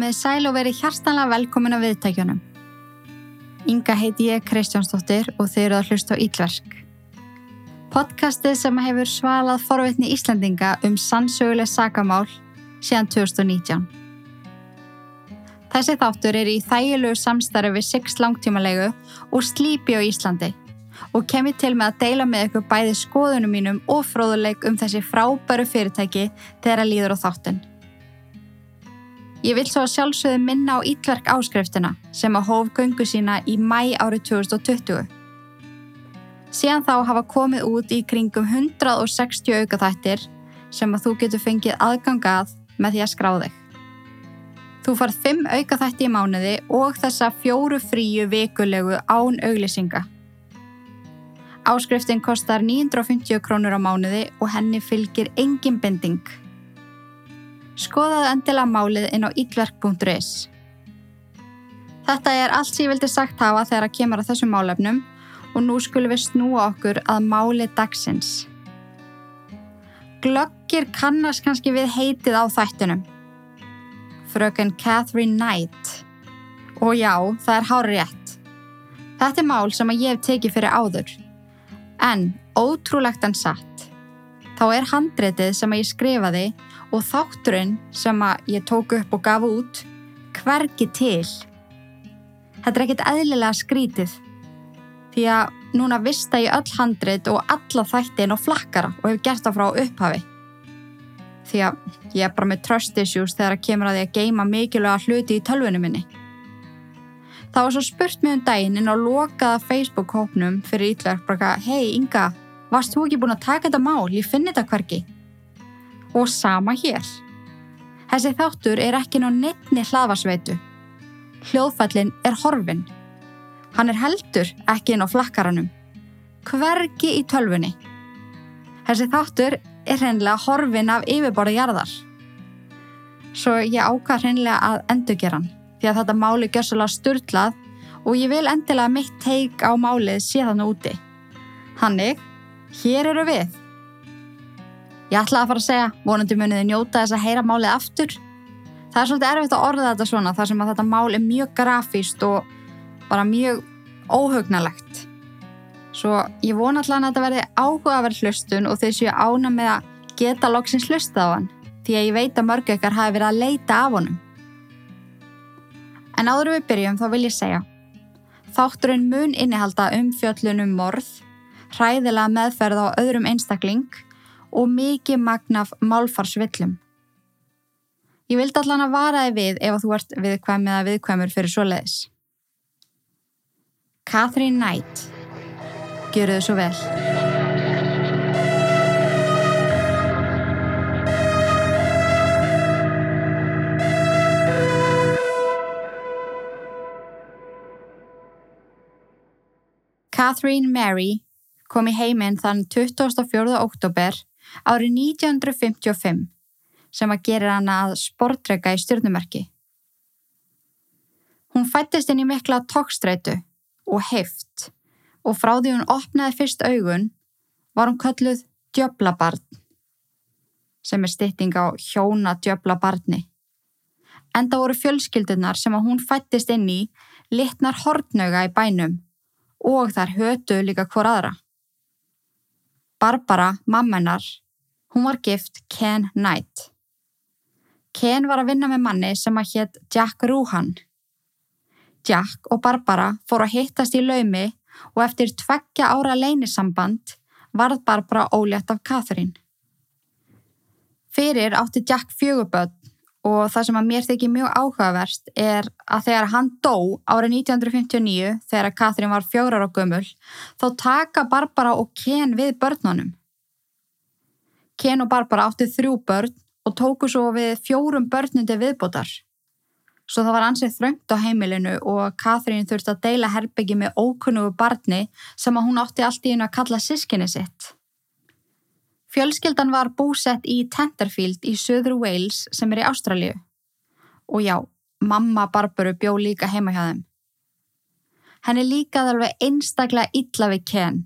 Komið sæl og verið hjartanlega velkomin að viðtækjunum. Inga heiti ég Kristjánsdóttir og þeir eru að hlusta á Ílverk. Podcastið sem hefur svalað forveitni Íslandinga um sannsöguleg sagamál síðan 2019. Þessi þáttur er í þægilegu samstarfi við Six langtímalegu og Sleepy á Íslandi og kemur til með að deila með ykkur bæði skoðunum mínum og fróðuleik um þessi frábæru fyrirtæki þegar að líður á þáttun. Ég vil svo sjálfsögðu minna á Ítverk áskriftina sem að hóf göngu sína í mæ árið 2020. Síðan þá hafa komið út í kringum 160 aukaþættir sem að þú getur fengið aðgangað með því að skrá þig. Þú farð 5 aukaþætti í mánuði og þessa fjóru fríu vikulegu án auglýsinga. Áskriftin kostar 950 krónur á mánuði og henni fylgir engin bending. Skoðaðu endilega málið inn á ítverk.is. Þetta er allt sem ég vildi sagt hafa þegar að kemur að þessum málefnum og nú skulum við snúa okkur að máli dagsins. Glöggir kannast kannski við heitið á þættunum. Fröken Catherine Knight. Og já, það er hár rétt. Þetta er mál sem að ég hef tekið fyrir áður. En, ótrúlegt en satt, þá er handreitið sem að ég skrifaði og þátturinn sem að ég tók upp og gaf út hvergi til. Þetta er ekkit eðlilega skrítið því að núna vista ég öll handrit og alla þættin og flakkara og hef gert það frá upphafi. Því að ég er bara með trust issues þegar að kemur að því að geima mikilvæga hluti í tölvunum minni. Það var svo spurt mig um daginn inn á lokaða Facebook-hópnum fyrir ítverk bara hei Inga, varst þú ekki búin að taka þetta mál? Ég finn þetta hverki. Og sama hér. Þessi þáttur er ekki ná nefni hlaðvarsveitu. Hljóðfællin er horfin. Hann er heldur ekki inn á flakkaranum. Hvergi í tölfunni. Þessi þáttur er hreinlega horfin af yfirborða jarðar. Svo ég ákvað hreinlega að endurgera hann því að þetta máli gjössalega styrlað og ég vil endilega mitt teik á málið síðan úti. Hannig, hér eru við. Ég ætlaði að fara að segja, vonandi muniði njóta þess að heyra málið aftur. Það er svolítið erfitt að orða þetta svona þar sem að þetta mál er mjög grafíst og bara mjög óhugnalegt. Svo ég vona allan að þetta verði áhugaverð hlustun og þeir séu ána með að geta loksins hlusta á hann því að ég veit að mörgu ykkar hafi verið að leita af honum. En áður við byrjum þá vil ég segja Þátturinn mun innihalda um fjöllunum morð, hræðilega meðferð á öðrum einstakling og mikið magnaf málfarsvillum. Ég vildi allan að vara þig við ef þú ert viðkvæm eða viðkvæmur fyrir svo leiðis. Catherine Knight. Gjöru þau svo vel. Catherine Mary kom í heiminn þann 24. oktober árið 1955 sem að gera hana að sportrega í stjórnumerki. Hún fættist inn í mikla tókstreitu og heift og frá því hún opnaði fyrst augun var hún kölluð djöblabarn sem er stytting á hjóna djöblabarni. Enda voru fjölskyldunar sem að hún fættist inn í litnar hortnauga í bænum og þar hötu líka hvor aðra. Barbara, mammenar, hún var gift Ken Knight. Ken var að vinna með manni sem að hétt Jack Ruhan. Jack og Barbara fór að hittast í laumi og eftir tveggja ára leynisamband varð Barbara ólétt af Catherine. Fyrir átti Jack fjöguböld og það sem að mér þykir mjög áhugaverst er að þegar hann dó árið 1959 þegar Katrín var fjórar og gömul þá taka Barbara og Ken við börnunum. Ken og Barbara átti þrjú börn og tóku svo við fjórum börnundi viðbótar. Svo það var ansið þröngt á heimilinu og Katrín þurfti að deila herbyggi með ókunnugu barni sem að hún átti allt í einu að kalla sískinni sitt. Fjölskyldan var búsett í Tenterfield í söður Wales sem er í Ástralju. Og já, mamma Barbaru bjó líka heima hjá þeim. Henni líkaði alveg einstaklega illa við Ken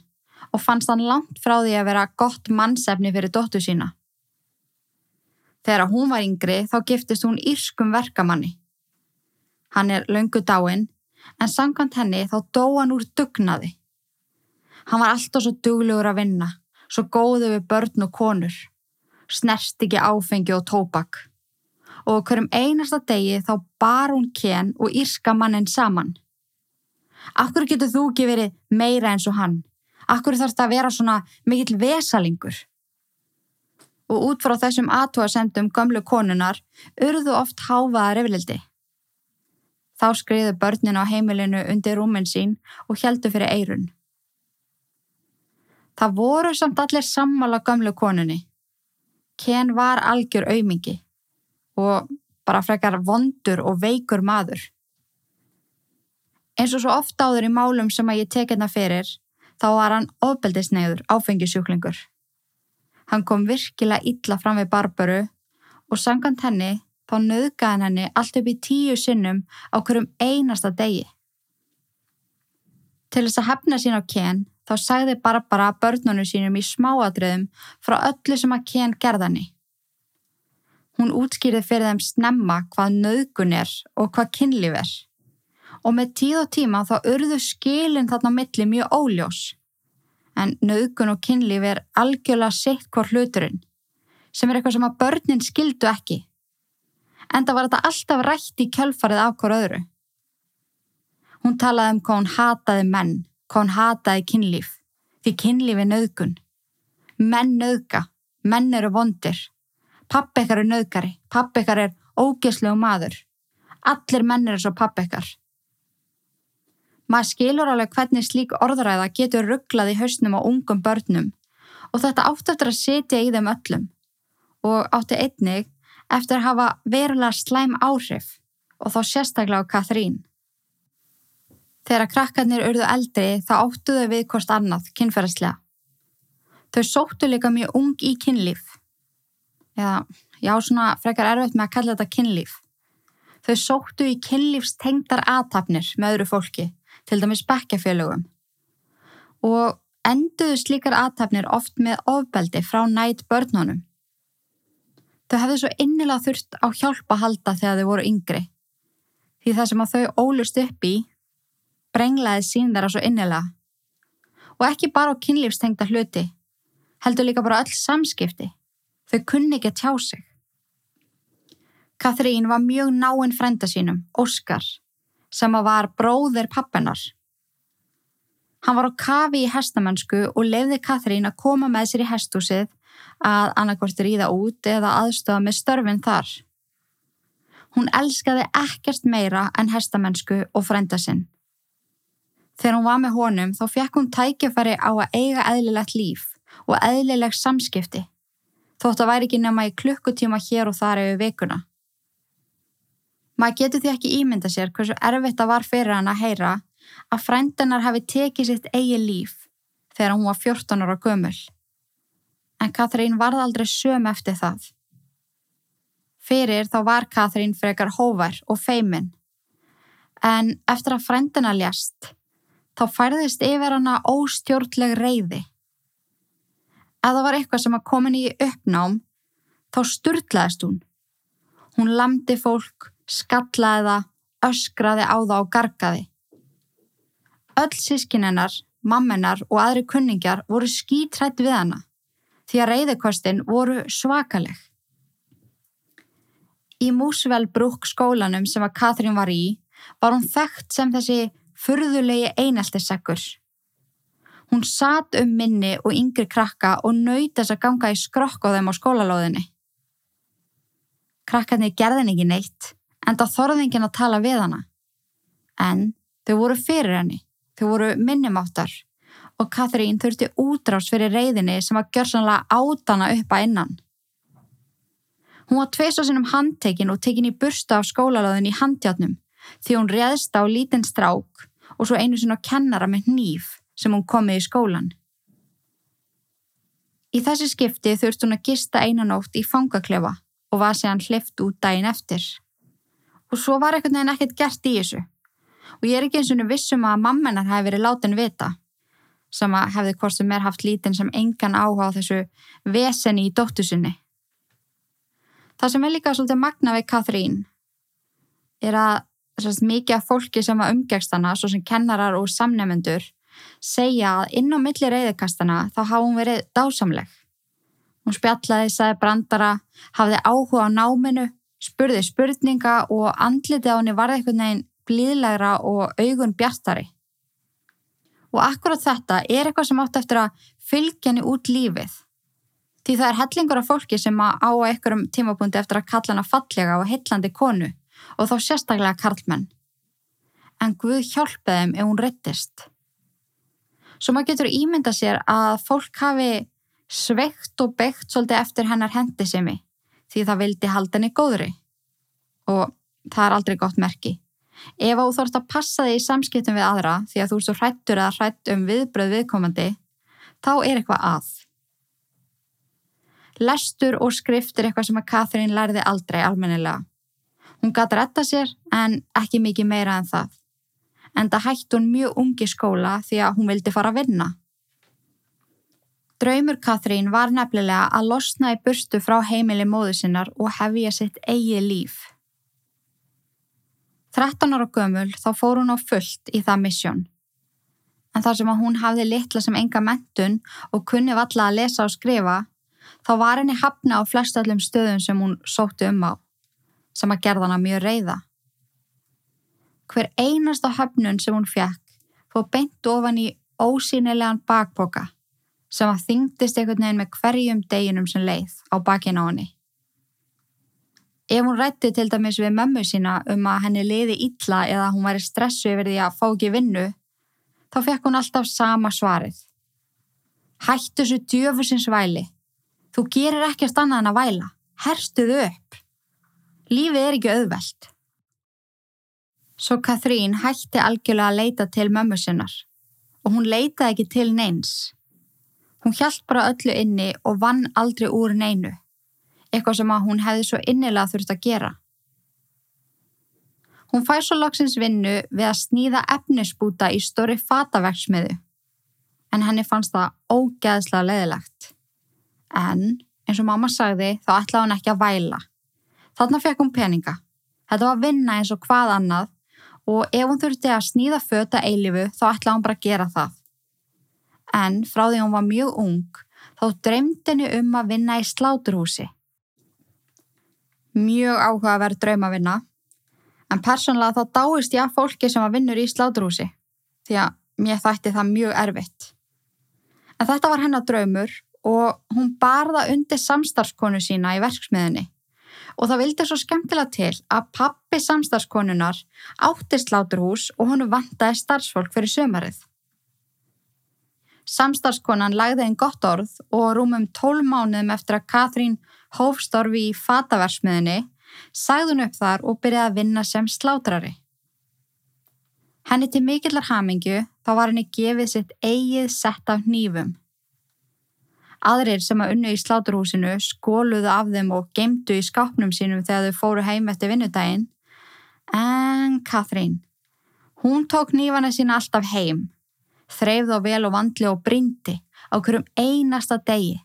og fannst hann langt frá því að vera gott mannsefni fyrir dóttu sína. Þegar hún var yngri þá giftist hún írskum verkamanni Hann er löngu dáinn, en samkvæmt henni þá dó hann úr dugnaði. Hann var alltaf svo duglegur að vinna, svo góðu við börn og konur, snerst ekki áfengi og tóbak. Og hverjum einasta degi þá bar hún ken og írska mannin saman. Akkur getur þú ekki verið meira eins og hann? Akkur þarf þetta að vera svona mikill vesalingur? Og út frá þessum aðtúasendum gömlu konunar urðu oft háfaðar yfirlildi. Þá skriðu börnin á heimilinu undir rúmin sín og heldu fyrir eirun. Það voru samt allir sammála gömlu konunni. Ken var algjör aumingi og bara frekar vondur og veikur maður. Eins og svo ofta áður í málum sem að ég tek hérna fyrir, þá var hann ofbeldisneiður áfengisjúklingur. Hann kom virkilega illa fram við Barbaru og sangant henni þá nöðgaði henni allt upp í tíu sinnum á hverjum einasta degi. Til þess að hefna sín á Ken þá sagði Barbara börnunum sínum í smáadröðum frá öllu sem að Ken gerðani. Hún útskýrið fyrir þeim snemma hvað nöðgun er og hvað kynlíf er og með tíð og tíma þá urðu skilin þarna milli mjög óljós. En nöðgun og kynlíf er algjörlega sitt hvort hluturinn, sem er eitthvað sem að börnin skildu ekki. Enda var þetta alltaf rætt í kjölfarið af hver öðru. Hún talaði um hvað hún hataði menn, hvað hún hataði kynlíf, því kynlíf er nöðgun. Menn nöðga, menn eru vondir. Pappekar er nöðgari, pappekar er ógeslegu maður. Allir menn eru svo pappekar. Maður skilur alveg hvernig slík orðræða getur rugglað í hausnum á ungum börnum og þetta átti eftir að setja í þeim öllum og átti einnig eftir að hafa verulega slæm áhrif og þá sérstaklega á Kathrín. Þegar krakkarnir urðu eldri þá áttu þau við hvort annað kynferðslega. Þau sóttu líka mjög ung í kynlíf. Eða, já svona frekar erfitt með að kalla þetta kynlíf. Þau sóttu í kynlífstengdar aðtapnir með öðru fólki til dæmis bekkjafélögum. Og enduðu slíkar aðtapnir oft með ofbeldi frá nætt börnunum. Þau hefðu svo innilega þurft á hjálpa halda þegar þau voru yngri. Því það sem að þau ólust upp í brenglaði sín þeirra svo innilega. Og ekki bara á kynlífstengta hluti, heldur líka bara öll samskipti. Þau kunni ekki að tjá sig. Kathrín var mjög náinn frenda sínum, Óskar, sem að var bróðir pappennar. Hann var á kafi í hestamennsku og lefði Katrín að koma með sér í hestúsið að annarkvort ríða út eða aðstofa með störfin þar. Hún elskaði ekkert meira en hestamennsku og frenda sinn. Þegar hún var með honum þá fekk hún tækjafæri á að eiga eðlilegt líf og eðlileg samskipti, þótt að væri ekki nema í klukkutíma hér og þar yfir vikuna. Maður getur því ekki ímynda sér hversu erfitt það var fyrir hann að heyra að frændanar hafi tekið sitt eigi líf þegar hún var 14 ára gömul. En Katrín varð aldrei söm eftir það. Fyrir þá var Katrín frekar hóvar og feimin. En eftir að frændana ljast, þá færðist yfir hana óstjórnleg reyði. Það var eitthvað sem að komin í uppnám, þá sturtlaðist hún. Hún lamdi fólk, skallaði það, öskraði á það og gargaði. Öll sískinennar, mammenar og aðri kunningjar voru skítrætt við hana því að reyðekostin voru svakaleg. Í Músvelbrúk skólanum sem að Katrín var í var hún þekkt sem þessi furðulegi eineltissekkur. Hún satt um minni og yngri krakka og nöyt þess að ganga í skrokk á þeim á skólalóðinni. Krakkarnir gerðin ekki neitt en það þorði enginn að tala við hana. En þau voru fyrir henni, þau voru minnumáttar og Katrín þurfti útrás fyrir reyðinni sem var gjörsanlega átana upp að innan. Hún var tveist á sinum handtekin og tekin í bursta af skólalöðin í handjátnum því hún réðst á lítinn strák og svo einu sinna kennara með nýf sem hún komið í skólan. Í þessi skipti þurft hún að gista einanótt í fangaklefa og var séðan hlift út daginn eftir og svo var einhvern veginn ekkert gert í þessu. Og ég er ekki eins og vissum að mammenar hefði verið látin vita, sem að hefði hvort sem er haft lítinn sem engan áhuga á þessu veseni í dóttusinni. Það sem er líka svolítið magna við Kathrín er að sérst, mikið af fólki sem var umgegst hana, svo sem kennarar og samnefendur, segja að inn á milli reyðikastana þá hafa hún verið dásamleg. Hún spjallaði, sagði brandara, hafði áhuga á náminu, spurði spurninga og andliti á henni varði einhvern veginn blíðlegra og augun bjartari. Og akkurat þetta er eitthvað sem átt eftir að fylgja henni út lífið. Því það er hellingur af fólki sem á einhverjum tímapunkti eftir að kalla hana fallega og heillandi konu og þá sérstaklega karlmenn. En Guð hjálpaði þeim ef hún rettist. Svo maður getur ímynda sér að fólk hafi sveikt og beitt svolítið eftir hennar hendisemi því það vildi halda henni góðri. Og það er aldrei gott merki. Ef þú þarfst að passa þig í samskiptum við aðra því að þú ert svo hrættur eða hrætt um viðbröð viðkomandi, þá er eitthvað að. Lestur og skrift er eitthvað sem að Katrín lærði aldrei almennilega. Hún gæti retta sér en ekki mikið meira en það. En það hætti hún mjög ungi skóla því að hún vildi fara að vinna. Draumur Katrín var nefnilega að losna í burstu frá heimili móðu sinnar og hefja sitt eigi líf. 13 ára gömul þá fór hún á fullt í það missjón. En þar sem að hún hafði litla sem enga mentun og kunni valla að lesa og skrifa, þá var henni hafna á flestallum stöðum sem hún sótti um á, sem að gerða hana mjög reyða. Hver einasta hafnun sem hún fekk fór beint ofan í ósýnilegan bakboka sem að þyngdist einhvern veginn með hverjum deginum sem leið á bakin á henni. Ef hún rætti til dæmis við mömmu sína um að henni liði illa eða hún væri stressu yfir því að fá ekki vinnu, þá fekk hún alltaf sama svarið. Hættu þessu djöfusins væli. Þú gerir ekkert annað en að væla. Herstuðu upp. Lífið er ekki auðvelt. Svo Kathrín hætti algjörlega að leita til mömmu sinnar og hún leitaði ekki til neins. Hún hjælt bara öllu inni og vann aldrei úr neinu eitthvað sem að hún hefði svo innilega þurft að gera. Hún fær svo loksins vinnu við að sníða efnisbúta í stóri fataverksmiðu, en henni fannst það ógeðslega leðilegt. En, eins og mamma sagði, þá ætlaði hún ekki að væla. Þannig fekk hún peninga. Þetta var vinna eins og hvað annað og ef hún þurfti að sníða föta eilifu þá ætlaði hún bara að gera það. En frá því hún var mjög ung þá dreymdi henni um að vinna í sláturhúsi mjög áhugaverð draumavinna en persónlega þá dáist ég að fólki sem að vinnur í sláturhúsi því að mér þætti það mjög erfitt. En þetta var hennar draumur og hún barða undir samstarfskonu sína í verksmiðinni og það vildi svo skemmtilega til að pappi samstarfskonunar átti sláturhús og hún vantaði starfsfólk fyrir sömarið. Samstarfskonan lagði einn gott orð og rúmum tól mánuðum eftir að Katrín hófstorfi í fataversmiðinni, sagðun upp þar og byrjaði að vinna sem slátrari. Henni til mikillar hamingju þá var henni gefið sitt eigið sett af nýfum. Aðrir sem að unnu í sláturhúsinu skóluðu af þeim og gemdu í skápnum sínum þegar þau fóru heim eftir vinnudaginn. En Katrín, hún tók nýfana sína alltaf heim, þreifð á vel og vandli og brindi á hverjum einasta degi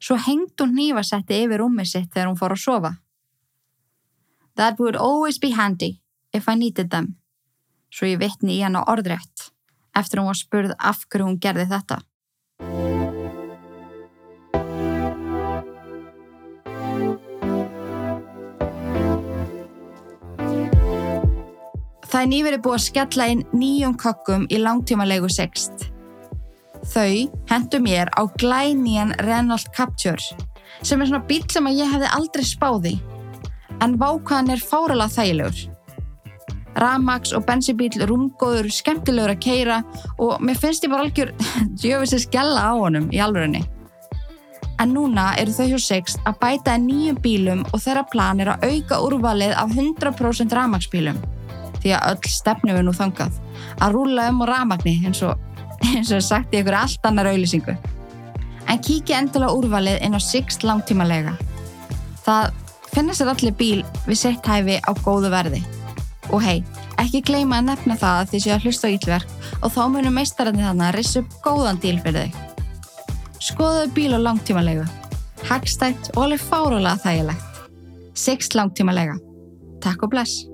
svo hengt hún nýfasetti yfir rúmið sitt þegar hún fór að sofa. That would always be handy if I needed them, svo ég vittni í hana orðrætt eftir hún var spurð af hverju hún gerði þetta. Það er nýverið búið að skella inn nýjum kokkum í langtíma leiku sext. Þau hendu mér á glænían Renault Captur sem er svona bíl sem að ég hefði aldrei spáði en vákaðan er fáralega þægilegur. Ramax og bensibíl rúmgóður, skemmtilegur að keira og mér finnst ég bara algjör djöfis að skella á honum í alvörunni. En núna eru þau hjá Sixt að bæta nýjum bílum og þeirra plan er að auka úrvalið af 100% Ramax bílum því að öll stefnum er nú þangað að rúla um á Ramagni eins og eins og sagt í ykkur allt annar auðlýsingu. En kíkja endilega úrvalið inn á Sixt langtímalega. Það finna sér allir bíl við sett hæfi á góðu verði. Og hei, ekki gleyma að nefna það að þið séu að hlusta á ítlverk og þá munum meistarandi þannig að rissu upp góðan díl fyrir þau. Skoðuðu bíl á langtímalegu. Hagstætt og alveg fárólega þægilegt. Sixt langtímalega. Takk og bless.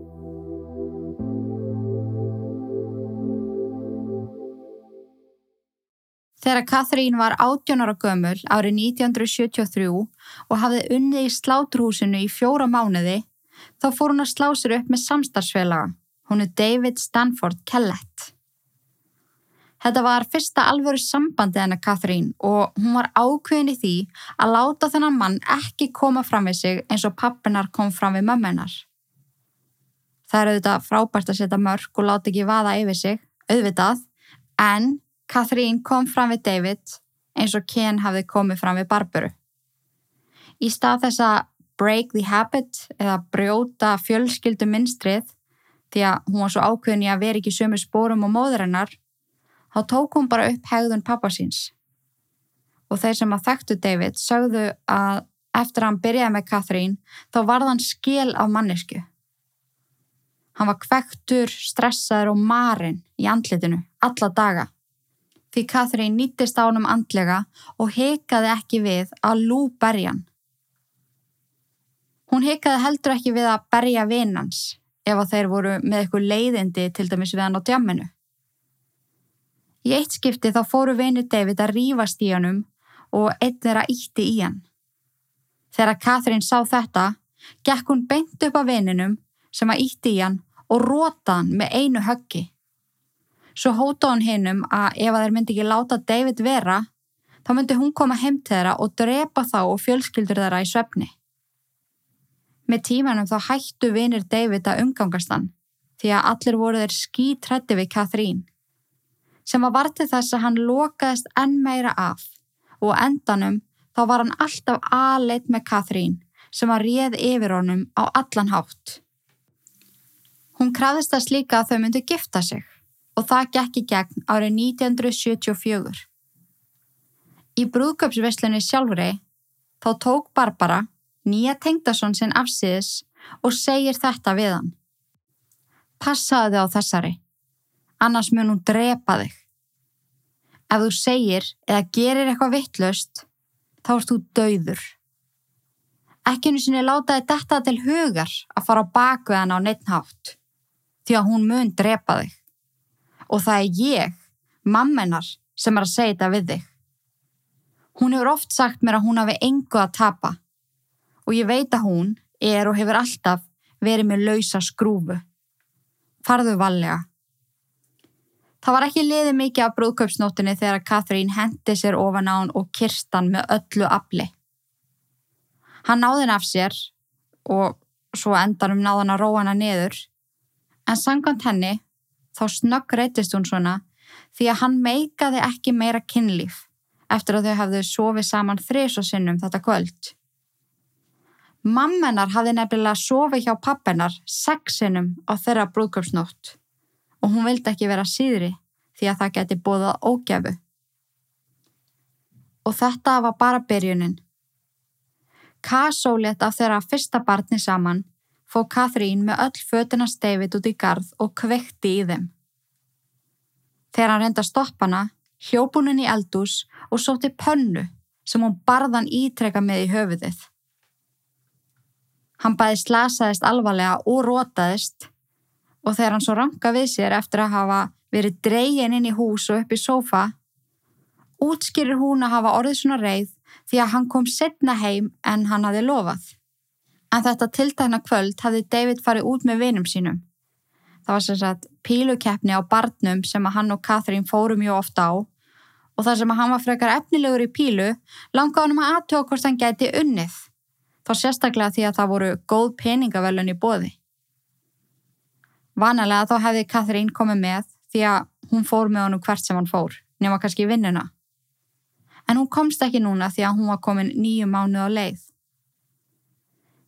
Þegar Katrín var 18 ára gömul árið 1973 og hafði unnið í sláturhúsinu í fjóra mánuði, þá fór hún að slá sér upp með samstarfsfélaga. Hún er David Stanford Kellett. Þetta var fyrsta alvöru sambandi hennar Katrín og hún var ákveðin í því að láta þennan mann ekki koma fram við sig eins og pappinar kom fram við mömmunar. Það er auðvitað frábært að setja mörg og láta ekki vaða yfir sig, auðvitað, en Katrín kom fram við David eins og Ken hafði komið fram við Barbaru. Í stað þess að break the habit eða brjóta fjölskyldu minstrið því að hún var svo ákveðin í að vera ekki sömu spórum og móðurinnar, þá tók hún bara upp hegðun pappa síns. Og þeir sem að þekktu David sögðu að eftir að hann byrjaði með Katrín þá varð hann skil af mannesku. Hann var kvektur, stressaður og marinn í andlitinu alla daga. Því Katrín nýttist á hann andlega og heikaði ekki við að lú berjan. Hún heikaði heldur ekki við að berja vinnans ef að þeir voru með eitthvað leiðindi til dæmis við hann á djamminu. Í eitt skipti þá fóru vinir David að rýfast í hannum og einn þeirra ítti í hann. Þegar Katrín sá þetta, gekk hún beint upp af vininum sem að ítti í hann og róta hann með einu höggi. Svo hóta hann hinnum að ef að þeir myndi ekki láta David vera, þá myndi hún koma heim til þeirra og drepa þá og fjölskyldur þeirra í svefni. Með tímanum þá hættu vinir David að umgangast hann því að allir voru þeir skítrætti við Kathrín sem að varti þess að hann lokaðist enn meira af og endanum þá var hann alltaf aðleitt með Kathrín sem að réð yfir honum á allan hátt. Hún krafðist að slíka að þau myndi gifta sig og það gekk í gegn árið 1974. Í brúðköpsveslunni sjálfrei þá tók Barbara nýja tengdason sinn afsýðis og segir þetta við hann. Passaðu þig á þessari, annars mun hún drepa þig. Ef þú segir eða gerir eitthvað vittlust, þá erst þú dauður. Ekki einu sinni láta þig detta til hugar að fara á bakvið hann á neittnátt, því að hún mun drepa þig. Og það er ég, mammenar, sem er að segja þetta við þig. Hún hefur oft sagt mér að hún hafi engu að tapa og ég veit að hún er og hefur alltaf verið með lausa skrúfu. Farðu vallega. Það var ekki liðið mikið af brúðköpsnóttinni þegar Katrín hendi sér ofan á hann og kirstan með öllu afli. Hann náði hann af sér og svo endanum náði hann að róa hann að niður en sangant henni þá snögg reytist hún svona því að hann meikaði ekki meira kynlíf eftir að þau hafðu sofið saman þrís og sinnum þetta kvöld. Mammenar hafði nefnilega sofið hjá pappenar sexinum á þeirra brúðköpsnótt og hún vildi ekki vera síðri því að það geti bóðað ógjafu. Og þetta var bara byrjunin. Kassólétt af þeirra fyrsta barni saman fó Kathrín með öll fötina steifit út í garð og kvekti í þeim. Þegar hann reynda stoppana, hljópuninn í eldús og sótti pönnu sem hún barðan ítreka með í höfuðið. Hann bæði slasaðist alvarlega og rótaðist og þegar hann svo ranka við sér eftir að hafa verið dreygin inn í hús og upp í sófa, útskýrir hún að hafa orðið svona reið því að hann kom setna heim en hann hafi lofað. En þetta tiltækna kvöld hafði David farið út með vinum sínum. Það var sem sagt pílukeppni á barnum sem að hann og Katrín fórum mjög ofta á og þar sem að hann var frekar efnilegur í pílu langaði hann að aðtjóða hvort hann gæti unnið þá sérstaklega því að það voru góð peningavellun í bóði. Vanalega þá hefði Katrín komið með því að hún fór með honum hvert sem hann fór, nema kannski vinnuna. En hún komst ekki núna því að hún var komin nýju mánu á leið.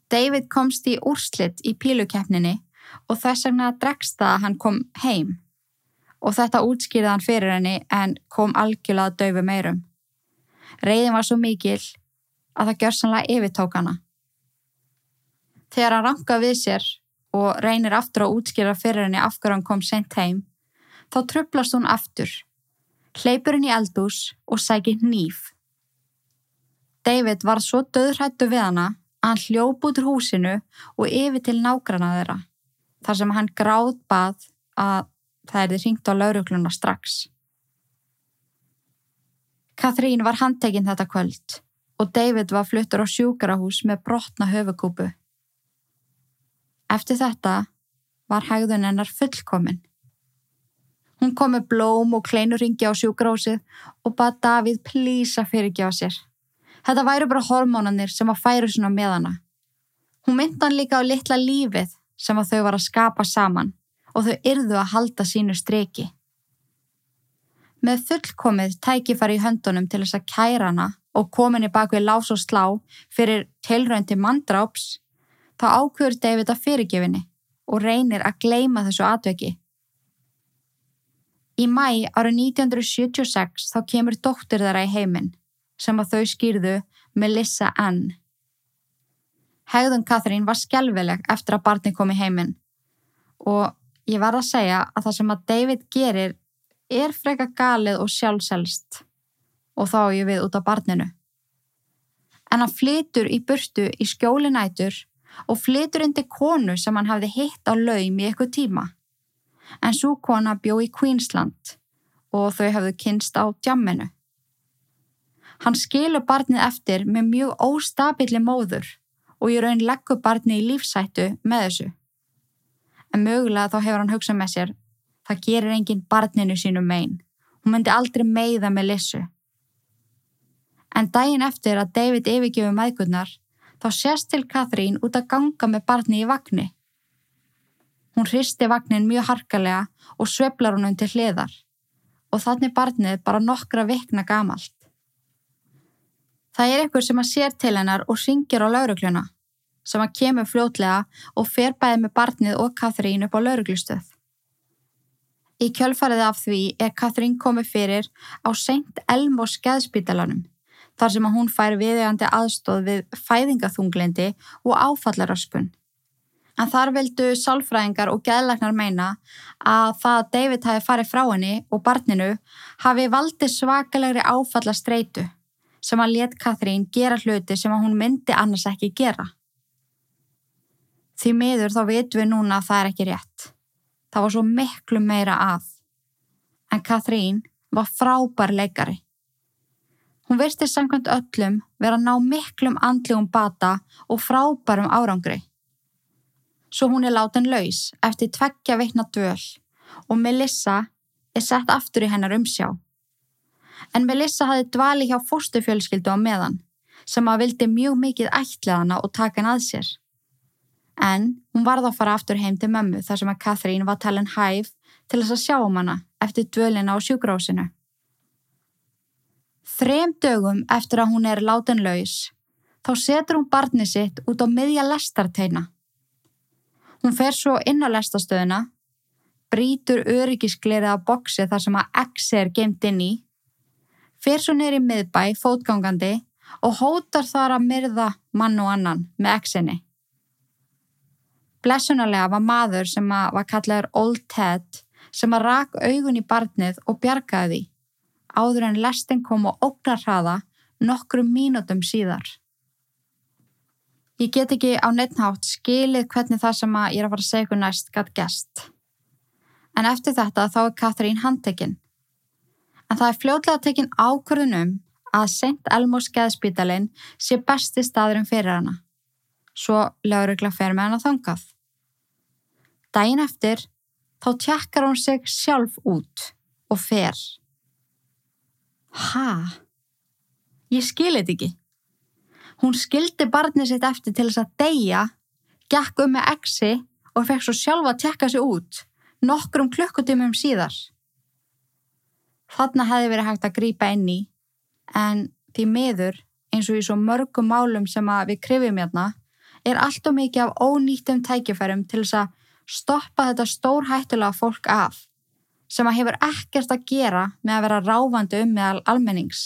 David komst í úrslitt í pílukeppninni og þess vegna dregst það að hann kom heim og þetta útskýrði hann fyrir henni en kom algjörlega að daufu meirum. Reyðin var svo mikil að það gjör sannlega yfirtók hana. Þegar hann ranka við sér og reynir aftur að útskýra fyrir henni af hverju hann kom sent heim, þá tröflast hún aftur, hleypur henni í eldús og sækir nýf. David var svo döðrættu við hana hann hljóp út úr húsinu og yfir til nágrana þeirra, þar sem hann gráð bað að það erði ringt á laurugluna strax. Kathrín var handtekinn þetta kvöld og David var fluttur á sjúkarahús með brotna höfukúpu. Eftir þetta var hegðun hennar fullkomin. Hún kom með blóm og kleinuringi á sjúkarahúsið og bað Davíð plísa fyrirgefa sér. Þetta væru bara hormónanir sem að færu svona með hana. Hún myndi hann líka á litla lífið sem að þau var að skapa saman og þau yrðu að halda sínu streki. Með fullkomið tækifari í höndunum til þess að kæra hana og kominni bak við lás og slá fyrir tilröndi manndráps, þá ákveður David að fyrirgefinni og reynir að gleima þessu atveki. Í mæ árið 1976 þá kemur dóttir þeirra í heiminn sem að þau skýrðu Melissa Ann. Hegðun Katrín var skjálfileg eftir að barni kom í heiminn og ég var að segja að það sem að David gerir er freka galið og sjálfselst og þá ég við út á barninu. En hann flytur í burtu í skjólinætur og flytur indi konu sem hann hafði hitt á laum í eitthvað tíma. En svo kona bjó í Queensland og þau hafðu kynst á djamminu. Hann skilur barnið eftir með mjög óstabili móður og ég raun leggur barnið í lífsættu með þessu. En mögulega þá hefur hann hugsað með sér, það gerir enginn barninu sínu megin. Hún myndi aldrei meiða með lissu. En daginn eftir að David yfirgefu maðgurnar, þá sést til Katrín út að ganga með barni í vagnni. Hún hristi vagnin mjög harkalega og sveblar honum til hliðar og þannig barnið bara nokkra vikna gamalt. Það er ykkur sem að sér til hennar og ringir á laurugluna, sem að kemur fljótlega og fer bæði með barnið og Katrín upp á lauruglustöð. Í kjölfarið af því er Katrín komið fyrir á St. Elmos skeðspítalanum, þar sem að hún fær viðegandi aðstóð við fæðingaþunglendi og áfallaröskun. En þar vildu sálfræðingar og geðlagnar meina að það að David hafi farið frá henni og barninu hafi valdið svakalegri áfallastreitu sem að let Katrín gera hluti sem að hún myndi annars ekki gera. Því miður þá veitum við núna að það er ekki rétt. Það var svo miklu meira að. En Katrín var frábær leikari. Hún virti samkvæmt öllum vera að ná miklum andlegum bata og frábærum árangri. Svo hún er látin laus eftir tveggja veitna dvöl og Melissa er sett aftur í hennar umsjá en Melissa hafi dvali hjá fóstufjölskyldu á meðan sem að vildi mjög mikið ætlaðana og taka hann að sér. En hún varð að fara aftur heim til mömmu þar sem að Katrín var talin hæf til þess að sjá um hana eftir dvölina á sjúgrásinu. Þrem dögum eftir að hún er látin laus, þá setur hún barni sitt út á miðja lestarteina. Hún fer svo inn á lestastöðuna, brítur öryggisklerið á boksi þar sem að X er gemt inn í fer svo neyri miðbæ fótgangandi og hótar þar að myrða mann og annan með eksinni. Blessunarlega var maður sem var kallaður Old Ted sem að rak augun í barnið og bjargaði því áður en lestin kom og ógnar hraða nokkrum mínútum síðar. Ég get ekki á neittnátt skilið hvernig það sem ég er að fara að segja næst gætt gest. En eftir þetta þá er Katrín handtekinn en það er fljótlega tekinn ákvörðunum að St. Elmos geðspítalinn sé besti staðurinn fyrir hana. Svo laurugla fer með hana þangað. Dæin eftir þá tjekkar hún sig sjálf út og fer. Hæ? Ég skilit ekki. Hún skildi barnið sitt eftir til þess að deyja, gekk um með exi og fekk svo sjálfa að tjekka sig út nokkrum klukkutímum síðar. Þarna hefði verið hægt að grýpa inn í en því miður eins og í svo mörgum málum sem við krifjum hérna er allt og mikið af ónýttum tækifærum til þess að stoppa þetta stór hættulega fólk af sem að hefur ekkert að gera með að vera ráfandi um meðal almennings.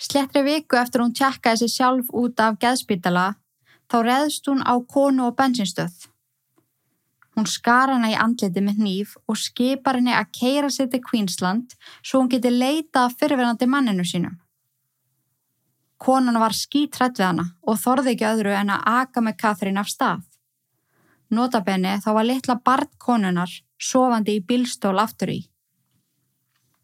Slettri viku eftir hún tjekkaði sér sjálf út af geðspítala þá reðst hún á konu og bensinstöð. Hún skar hana í andliti með nýf og skipar henni að keira sér til Queensland svo hún geti leita að fyrirverandi manninu sínum. Konan var skítrætt við hana og þorði ekki öðru en að aka með Katrín af stað. Notabenni þá var litla barn konunar sofandi í bílstól aftur í.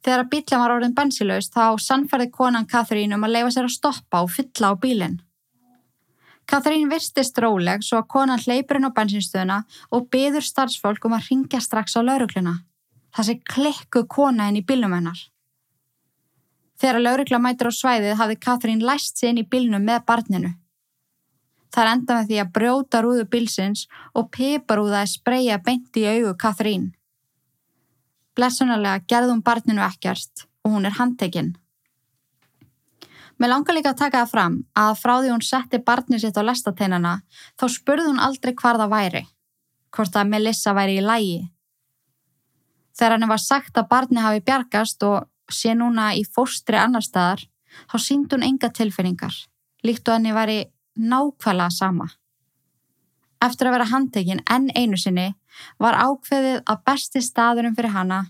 Þegar að bílum var orðin bensilaus þá sannfærði konan Katrín um að leifa sér að stoppa og fylla á bílinn. Katrín virstist róleg svo að konan hleypur inn á bensinstöðuna og byður starfsfólk um að ringja strax á laurugluna. Það sé klikku kona inn í bílnum hennar. Þegar laurugla mætir á svæðið hafði Katrín læst sig inn í bílnum með barninu. Það enda með því að brjóta rúðu bílsins og piparúðaði spreja beint í augu Katrín. Blessunarlega gerði hún barninu ekkert og hún er handtekinn. Mér langar líka að taka það fram að frá því hún setti barnið sitt á lestateinana þá spurði hún aldrei hvar það væri, hvort að Melissa væri í lægi. Þegar henni var sagt að barnið hafi bjargast og sé núna í fóstri annar staðar, þá sínd hún enga tilfinningar, líkt og henni væri nákvæmlega sama. Eftir að vera handtekinn enn einu sinni var ákveðið að besti staðurum fyrir hana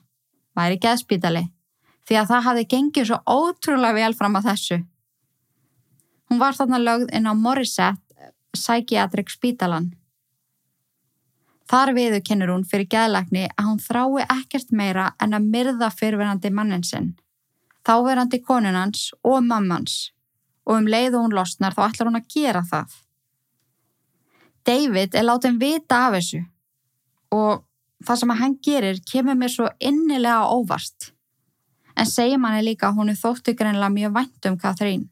væri geðspítali því að það hafi gengið svo ótrúlega vel fram á þessu. Hún var þarna lögð inn á Morissette Psychiatric Spítalan. Þar viðu kennur hún fyrir geðlækni að hún þrái ekkert meira en að myrða fyrirverandi manninsinn, þáverandi konunans og mammans og um leið og hún losnar þá ætlar hún að gera það. David er látið vita af þessu og það sem að hann gerir kemur mér svo innilega óvart. En segir manni líka að hún er þóttu greinlega mjög vænt um Katrín.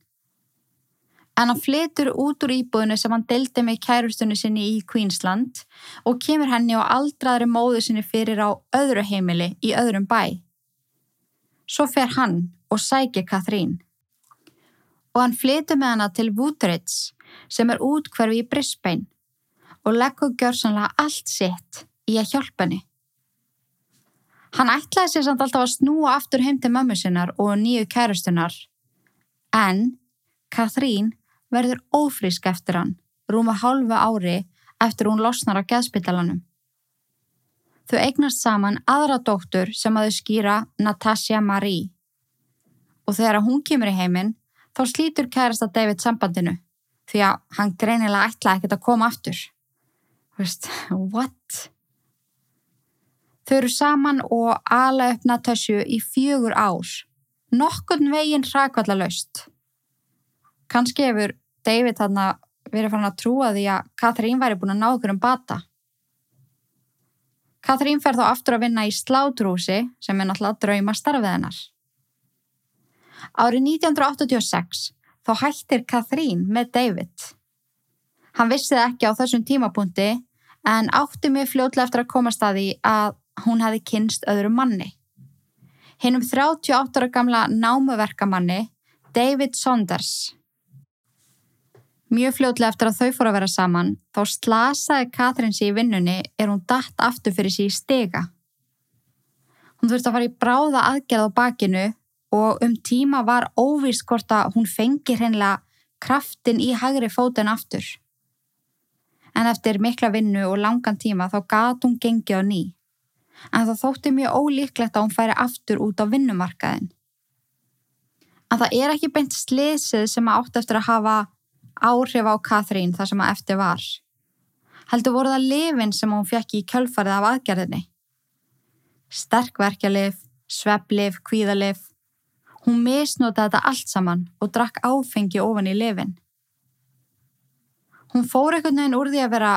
En hann flytur út úr íbúðinu sem hann deldi með kærustunni sinni í Queensland og kemur henni og aldraðri móðu sinni fyrir á öðru heimili í öðrum bæ. Svo fer hann og sækir Katrín. Og hann flytur með hana til Woodridge sem er útkverfi í Brisbane og leggur gjörsanlega allt sitt í að hjálpa henni. Hann ætlaði sér samt alltaf að snúa aftur heim til mömmu sinnar og nýju kærustunar, en Katrín verður ófrísk eftir hann, rúma hálfa ári eftir hún losnar á geðspitalanum. Þau eignast saman aðra dóttur sem að þau skýra Natasja Marie og þegar hún kemur í heiminn þá slítur kærasta David sambandinu því að hann greinilega ætlaði ekkert að koma aftur. Veist, what? Þau eru saman og ala upp Natasju í fjögur ás, nokkurn veginn hrakvallalaust. Kanski hefur David þarna verið fann að trúa því að Katrín væri búin að ná okkur um bata. Katrín fer þá aftur að vinna í slátrúsi sem er náttúrulega drauma starfið hennar. Árið 1986 þá hættir Katrín með David. Hann vissið ekki á þessum tímapunkti en átti mig fljóðlega eftir að komast að því að hún hefði kynst öðru manni. Hinn um 38 ára gamla námuverkamanni David Saunders. Mjög fljóðlega eftir að þau fór að vera saman þá slasaði Katrín sér í vinnunni er hún dætt aftur fyrir sér í stega. Hún þurfti að fara í bráða aðgerð á bakinu og um tíma var óvist hvort að hún fengi hreinlega kraftin í hægri fótun aftur. En eftir mikla vinnu og langan tíma þá gat hún gengið á ný en það þótti mjög ólíklegt að hún færi aftur út á vinnumarkaðin. En það er ekki beint sliðsið sem átt eftir að hafa áhrif á Katrín þar sem að eftir var. Heldur voru það lifin sem hún fekk í kjölfarið af aðgerðinni. Sterkverkjalif, sveplif, kvíðalif. Hún misnótaði þetta allt saman og drakk áfengi ofan í lifin. Hún fór einhvern veginn úr því að vera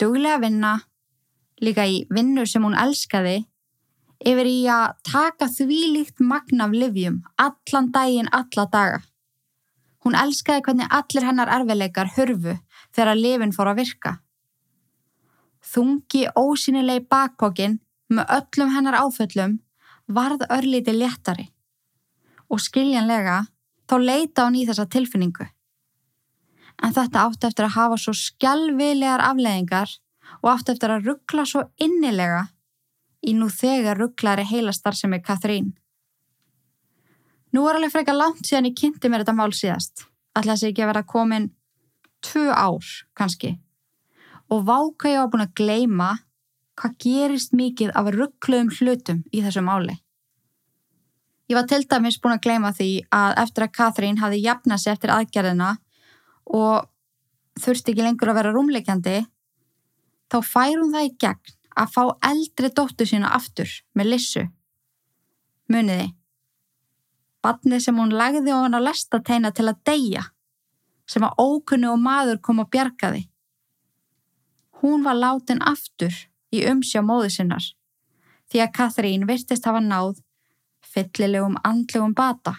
duglega að vinna, líka í vinnu sem hún elskaði, yfir í að taka því líkt magna af livjum allan daginn, alla daga. Hún elskaði hvernig allir hennar erfileikar hörfu þegar lifin fór að virka. Þungi ósynilegi bakpokkin með öllum hennar áföllum varð örlíti léttari og skiljanlega þá leita hún í þessa tilfinningu. En þetta átti eftir að hafa svo skjálfilegar afleðingar og átti eftir að ruggla svo innilega í nú þegar rugglari heilastar sem er Katrín. Nú er alveg frekar langt síðan ég kynnti mér þetta mál síðast. Alltaf sé ekki að vera komin tvö ár kannski. Og váka ég á búin að gleima hvað gerist mikið af ruggluðum hlutum í þessu máli. Ég var til dæmis búin að gleima því að eftir að Katrín hafi jafnað sér eftir aðgerðina og þurfti ekki lengur að vera rúmleikjandi þá fær hún það í gegn að fá eldri dóttu sína aftur með lissu. Muniði, Badnið sem hún lagði hann á lestateina til að deyja, sem að ókunni og maður kom að bjarga því. Hún var látin aftur í umsjá móðu sinnar, því að Katrín virtist hafa náð fyllilegum andlegum bata.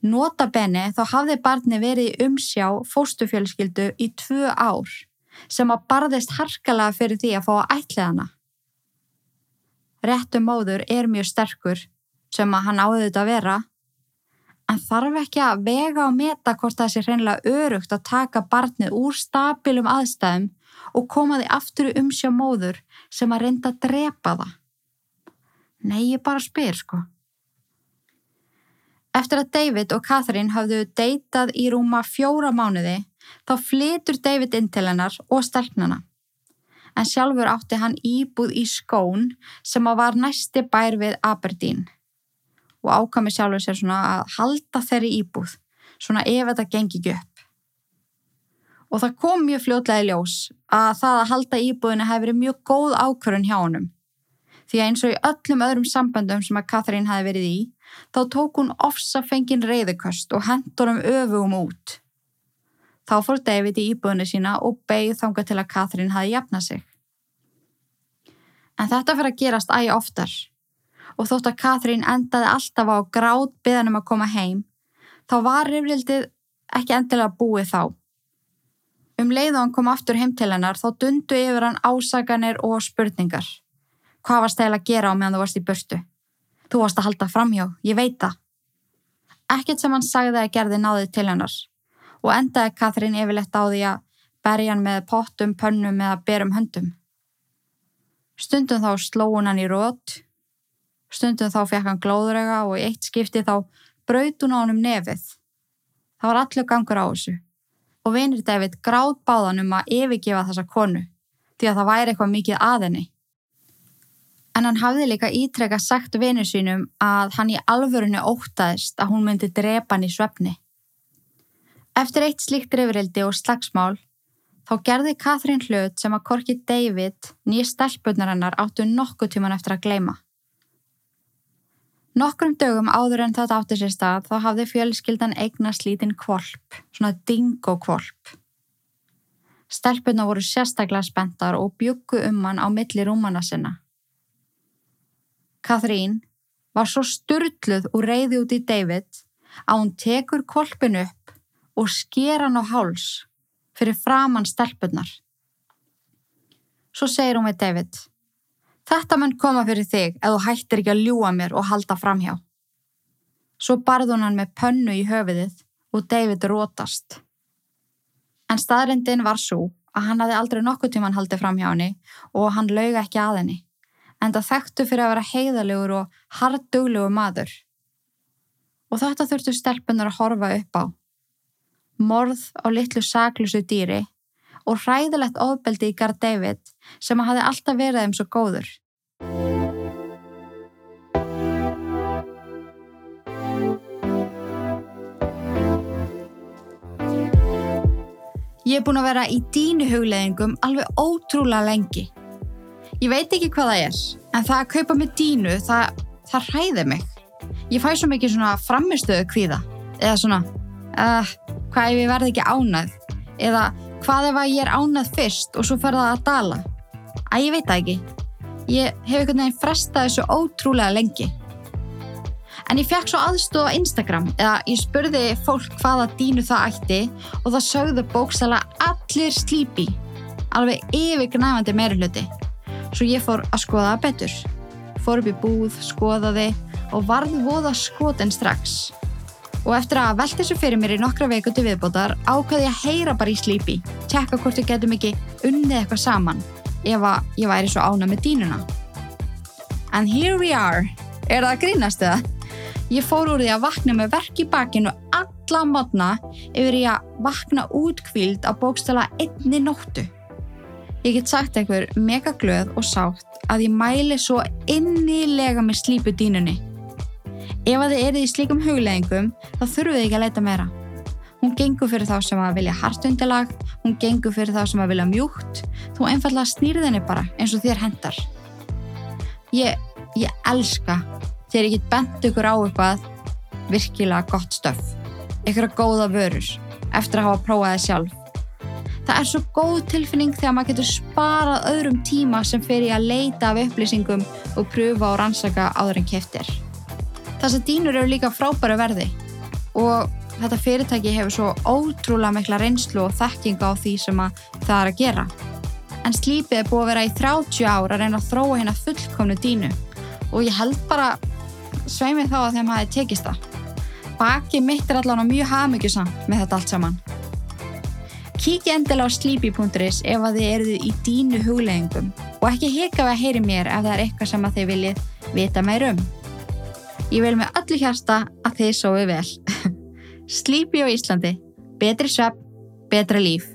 Notabenni þá hafði barni verið umsjá fóstufjölskyldu í tvö ár sem að barðist harkalega fyrir því að fá að ætla hana. Réttu móður er mjög sterkur sem að hann áður þetta að vera en þarf ekki að vega og meta hvort það sé hreinlega örugt að taka barnið úr stabilum aðstæðum og koma því aftur um sjá móður sem að reynda að drepa það. Nei, ég bara spyr sko. Eftir að David og Catherine hafðu deytað í rúma fjóra mánuði þá flytur David inn til hennar og stelpnana. En sjálfur átti hann íbúð í skón sem að var næsti bær við Aberdeen og ákami sjálfur sér svona að halda þeirri íbúð, svona ef þetta gengi ekki upp. Og það kom mjög fljótlega í ljós að það að halda íbúðinu hefði verið mjög góð ákvörun hjá honum. Því að eins og í öllum öðrum samböndum sem að Katrín hefði verið í, þá tók hún ofsafengin reyðuköst og hendur um öfugum út. Þá fór David í íbúðinu sína og beigð þanga til að Katrín hafi jafnað sig. En þetta fyrir að gerast æg oftar og þótt að Katrín endaði alltaf á grátt byðanum að koma heim, þá var rifrildið ekki endilega búið þá. Um leið og hann kom aftur heim til hennar þá dundu yfir hann ásaganir og spurningar. Hvað varst það að gera á meðan þú varst í börstu? Þú varst að halda framhjá, ég veit það. Ekkert sem hann sagði að gerði náði til hennar og endaði Katrín yfirlegt á því að berja hann með pottum, pönnum eða berum höndum. Stundum þá sló hann í rót Stundum þá fekk hann glóðurega og í eitt skipti þá braut hún á hann um nefið. Það var allur gangur á þessu og vinir David gráð báðan um að yfirgefa þessa konu því að það væri eitthvað mikið að henni. En hann hafði líka ítrekka sagt vinir sínum að hann í alvörunni ótaðist að hún myndi drepa hann í svefni. Eftir eitt slíkt reyfrildi og slagsmál þá gerði Katrín hlut sem að korki David nýja stelpunar hennar áttu nokkuð tíman eftir að gleima. Nokkrum dögum áður en þetta átti sér stað þá hafði fjölskyldan eignast lítinn kvolp, svona dingo kvolp. Stelpuna voru sérstaklega spenntar og bjuggu um hann á milli rúmana sinna. Kathrín var svo sturdluð og reyði út í David að hún tekur kvolpin upp og sker hann á háls fyrir framann stelpunar. Svo segir hún við David Þetta mun koma fyrir þig ef þú hættir ekki að ljúa mér og halda framhjá. Svo barð hún hann með pönnu í höfiðið og David rótast. En staðrindin var svo að hann hafi aldrei nokkuð tíman haldið framhjá henni og hann lauga ekki að henni, en það þekktu fyrir að vera heiðalegur og harduglegur maður. Og þetta þurftu stelpunar að horfa upp á. Morð á litlu saklusu dýri og hræðilegt ofbeldi í Gard David sem hafi alltaf verið þeim svo góður. Ég er búin að vera í dínu hugleðingum alveg ótrúlega lengi. Ég veit ekki hvað það er, en það að kaupa með dínu, það, það hræði mig. Ég fæ svo mikið svona framistöðu kvíða, eða svona, uh, hvað ef ég verði ekki ánað, eða Hvað ef að ég er ánað fyrst og svo fer það að dala? Æ, ég veit það ekki. Ég hef einhvern veginn frestað þessu ótrúlega lengi. En ég fekk svo aðstof á Instagram eða ég spurði fólk hvaða dínu það ætti og það sögðu bókstala allir slípi, alveg yfirgnæfandi meira hluti. Svo ég fór að skoða betur. Fór upp í búð, skoðaði og varði voða skoten strax og eftir að velta þessu fyrir mér í nokkra veiku til viðbótar ákvaði ég að heyra bara í slípi, tjekka hvort við getum ekki unnið eitthvað saman ef að ég væri svo ána með dínuna. And here we are. Er það að grínast eða? Ég fór úr því að vakna með verk í bakinu alla modna yfir ég að vakna útkvíld á bókstala einni nóttu. Ég get sagt einhver mega glöð og sátt að ég mæli svo innilega með slípu dínunni. Ef að þið eruð í slíkum hugleðingum þá þurfuð þið ekki að leita meira. Hún gengur fyrir þá sem að vilja hartundilag, hún gengur fyrir þá sem að vilja mjúkt, þú einfallega snýrið henni bara eins og þér hendar. Ég, ég elska þegar ég get bent ykkur á eitthvað virkilega gott stöf. Ykkur að góða vörur eftir að hafa prófað það sjálf. Það er svo góð tilfinning þegar maður getur sparað öðrum tíma sem fer í að leita af upplýsingum og pröfa og rannsaka áður en keftir. Þessar dýnur eru líka frábæru verði og þetta fyrirtæki hefur svo ótrúlega mikla reynslu og þekkinga á því sem það er að gera. En slípið er búið að vera í 30 ár að reyna að þróa hérna fullkomnu dínu og ég held bara sveimið þá að þeim hafi tekist það. Baki mitt er allavega mjög hafmyggjusamt með þetta allt saman. Kíkja endilega á sleepy.is ef að þið eruð í dínu hugleggingum og ekki hika við að heyri mér ef það er eitthvað sem að þið viljið vita meir um. Ég vil með öllu hérsta að þið sóðu vel. Sleepy á Íslandi. Betri svepp, betra líf.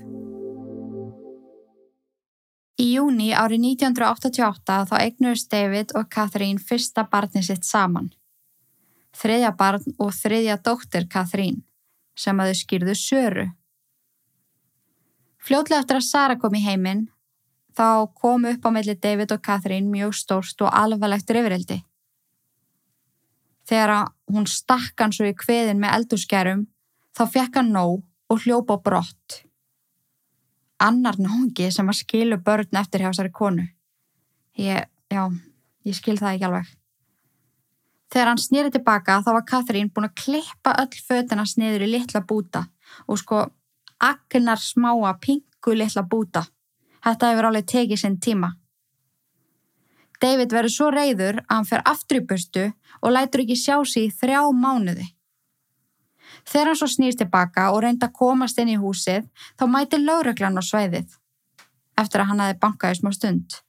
Í júni árið 1988 þá eignuðist David og Catherine fyrsta barni sitt saman. Þriðja barn og þriðja dóttir Catherine sem að þau skýrðu Söru. Fljótlega eftir að Sara kom í heiminn þá kom upp á melli David og Catherine mjög stórst og alvarlegt rifrildi þegar hún stakk hann svo í kveðin með eldurskjærum þá fekk hann nóg og hljópa brott. Annar nógi sem að skilu börn eftir hjá þessari konu. Ég, já, ég skil það ekki alveg. Þegar hann snýri tilbaka þá var Katrín búin að klippa öll fötina sniður í litla búta og sko agnar smáa pingu litla búta. Þetta hefur alveg tekið sinn tíma. David verður svo reyður að hann fer aftur í bustu og lætur ekki sjá sig í þrjá mánuði. Þegar hann svo snýst tilbaka og reynda að komast inn í húsið þá mæti lauröglan á sveiðið eftir að hann hafi bankaði smá stund.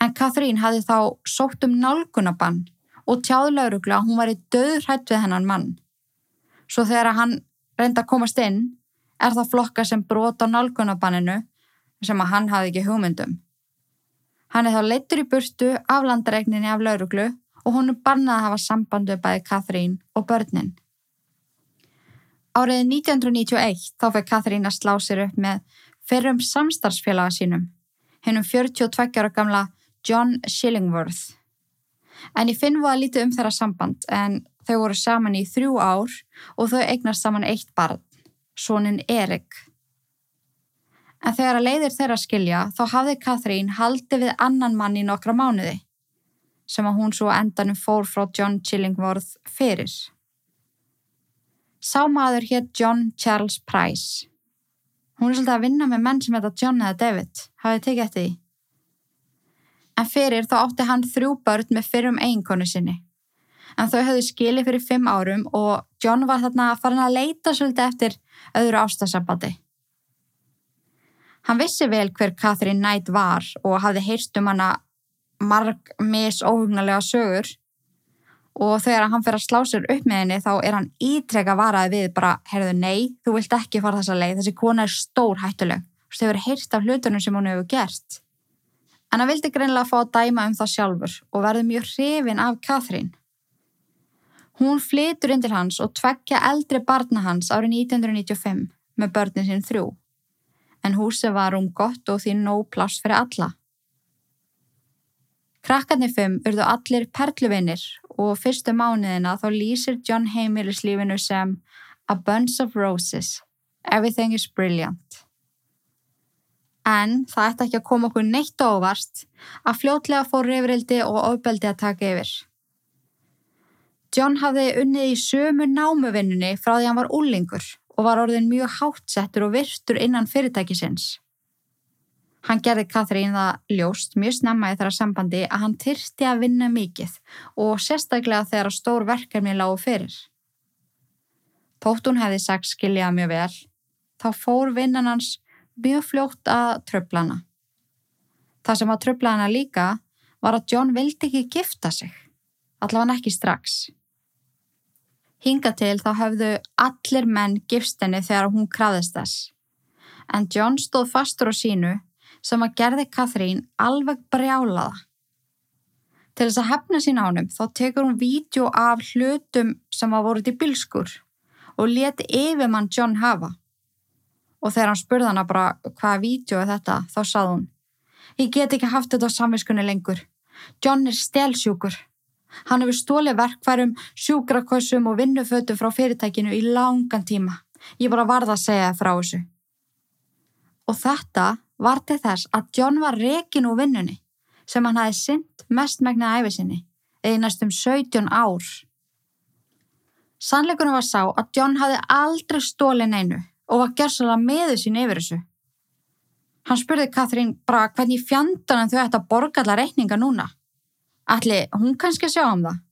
En Kathrín hafi þá sótt um nálgunabann og tjáði laurögla að hún var í döðrætt við hennan mann. Svo þegar hann reynda að komast inn er það flokka sem brot á nálgunabanninu sem að hann hafi ekki hugmyndum. Hann er þá leittur í burtu af landaregninni af lauruglu og hún er bannað að hafa sambandu bæði Kathrín og börnin. Árið 1991 þá fyrir Kathrín að slá sér upp með fyrrum samstarfsfélaga sínum, hennum 42 ára gamla John Shillingworth. En ég finn var lítið um þeirra samband en þau voru saman í þrjú ár og þau eignast saman eitt barn, sónin Erik. En þegar að leiðir þeirra skilja þá hafði Kathrín haldið við annan mann í nokkra mánuði sem að hún svo endanum fór frá John Chillingworth fyrir. Sá maður hétt John Charles Price. Hún er svolítið að vinna með menn sem heita John eða David, hafið tekið eftir því. En fyrir þá átti hann þrjú börn með fyrrum eiginkonu sinni. En þau höfðu skilið fyrir fimm árum og John var þarna að fara að leita svolítið eftir öðru ástasambandi. Hann vissi vel hver Catherine Knight var og hafði heyrst um hana marg misóhugnulega sögur og þegar hann fyrir að slá sér upp með henni þá er hann ítreka varaði við bara, heyrðu nei, þú vilt ekki fara þessa leið, þessi kona er stór hættuleg þú verið heyrst af hlutunum sem hún hefur gert. En hann vildi greinlega fá að dæma um það sjálfur og verði mjög hrifin af Catherine. Hún flytur inn til hans og tveggja eldri barna hans árið 1995 með börnin sín þrjú en húsi var um gott og því nóg pláss fyrir alla. Krakkarnir fimm urðu allir perluvinir og fyrstu mánuðina þá lýsir John Heimilis lífinu sem A Bunch of Roses, Everything is Brilliant. En það ætti ekki að koma okkur neitt óvart að fljótlega fór reyfrildi og ofbeldi að taka yfir. John hafði unnið í sömu námuvinnunni frá því hann var úlingur og var orðin mjög hátsettur og virtur innan fyrirtækisins. Hann gerði Katrín það ljóst mjög snemma í þeirra sambandi að hann tyrti að vinna mikið og sérstaklega þegar stór verkefni lágu fyrir. Tótt hún hefði sagt skiljaða mjög vel, þá fór vinnan hans mjög fljótt að tröflana. Það sem að tröflana líka var að John vildi ekki gifta sig, allavega ekki strax. Hinga til þá höfðu allir menn gifst henni þegar hún krafðist þess. En John stóð fastur á sínu sem að gerði Kathrín alveg brjálaða. Til þess að hefna sín ánum þá tekur hún vídeo af hlutum sem að voru til bilskur og leti yfir mann John hafa. Og þegar hann spurði hana bara hvaða vídeo er þetta þá sað hún Ég get ekki haft þetta á samviskunni lengur. John er stelsjúkur. Hann hefur stólið verkfærum, sjúkrakossum og vinnufötum frá fyrirtækinu í langan tíma. Ég bara varða að segja það frá þessu. Og þetta var til þess að John var rekin úr vinnunni sem hann hafi synd mest megnið æfisinni eða næstum 17 ár. Sannleikunum var sá að John hafi aldrei stólið neinu og var gerðsala meðu sín yfir þessu. Hann spurði Katrín bara hvernig fjandanum þau ætti að borga alla reikninga núna. Alli, hún kannski sjá um það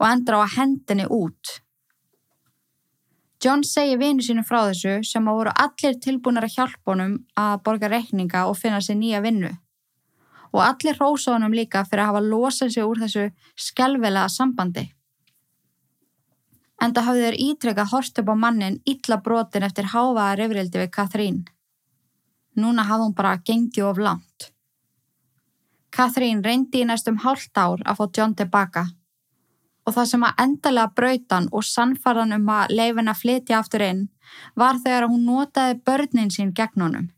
og endur á að hendinni út. John segi vinu sínu frá þessu sem að voru allir hjálpa honum að borga reikninga og finna sér nýja vinnu. Og allir rósa honum líka fyrir að hafa losað sér úr þessu skelvelega sambandi. Enda hafði þeir ítrekka horst upp á mannin illa brotin eftir hávaðar yfirildi við Katrín. Núna hafði hún bara gengið of langt. Katrín reyndi í næstum hálft ár að fá John tilbaka og það sem að endalega brautan og sannfarðan um að leifin að flytja aftur inn var þegar hún notaði börnin sín gegn honum.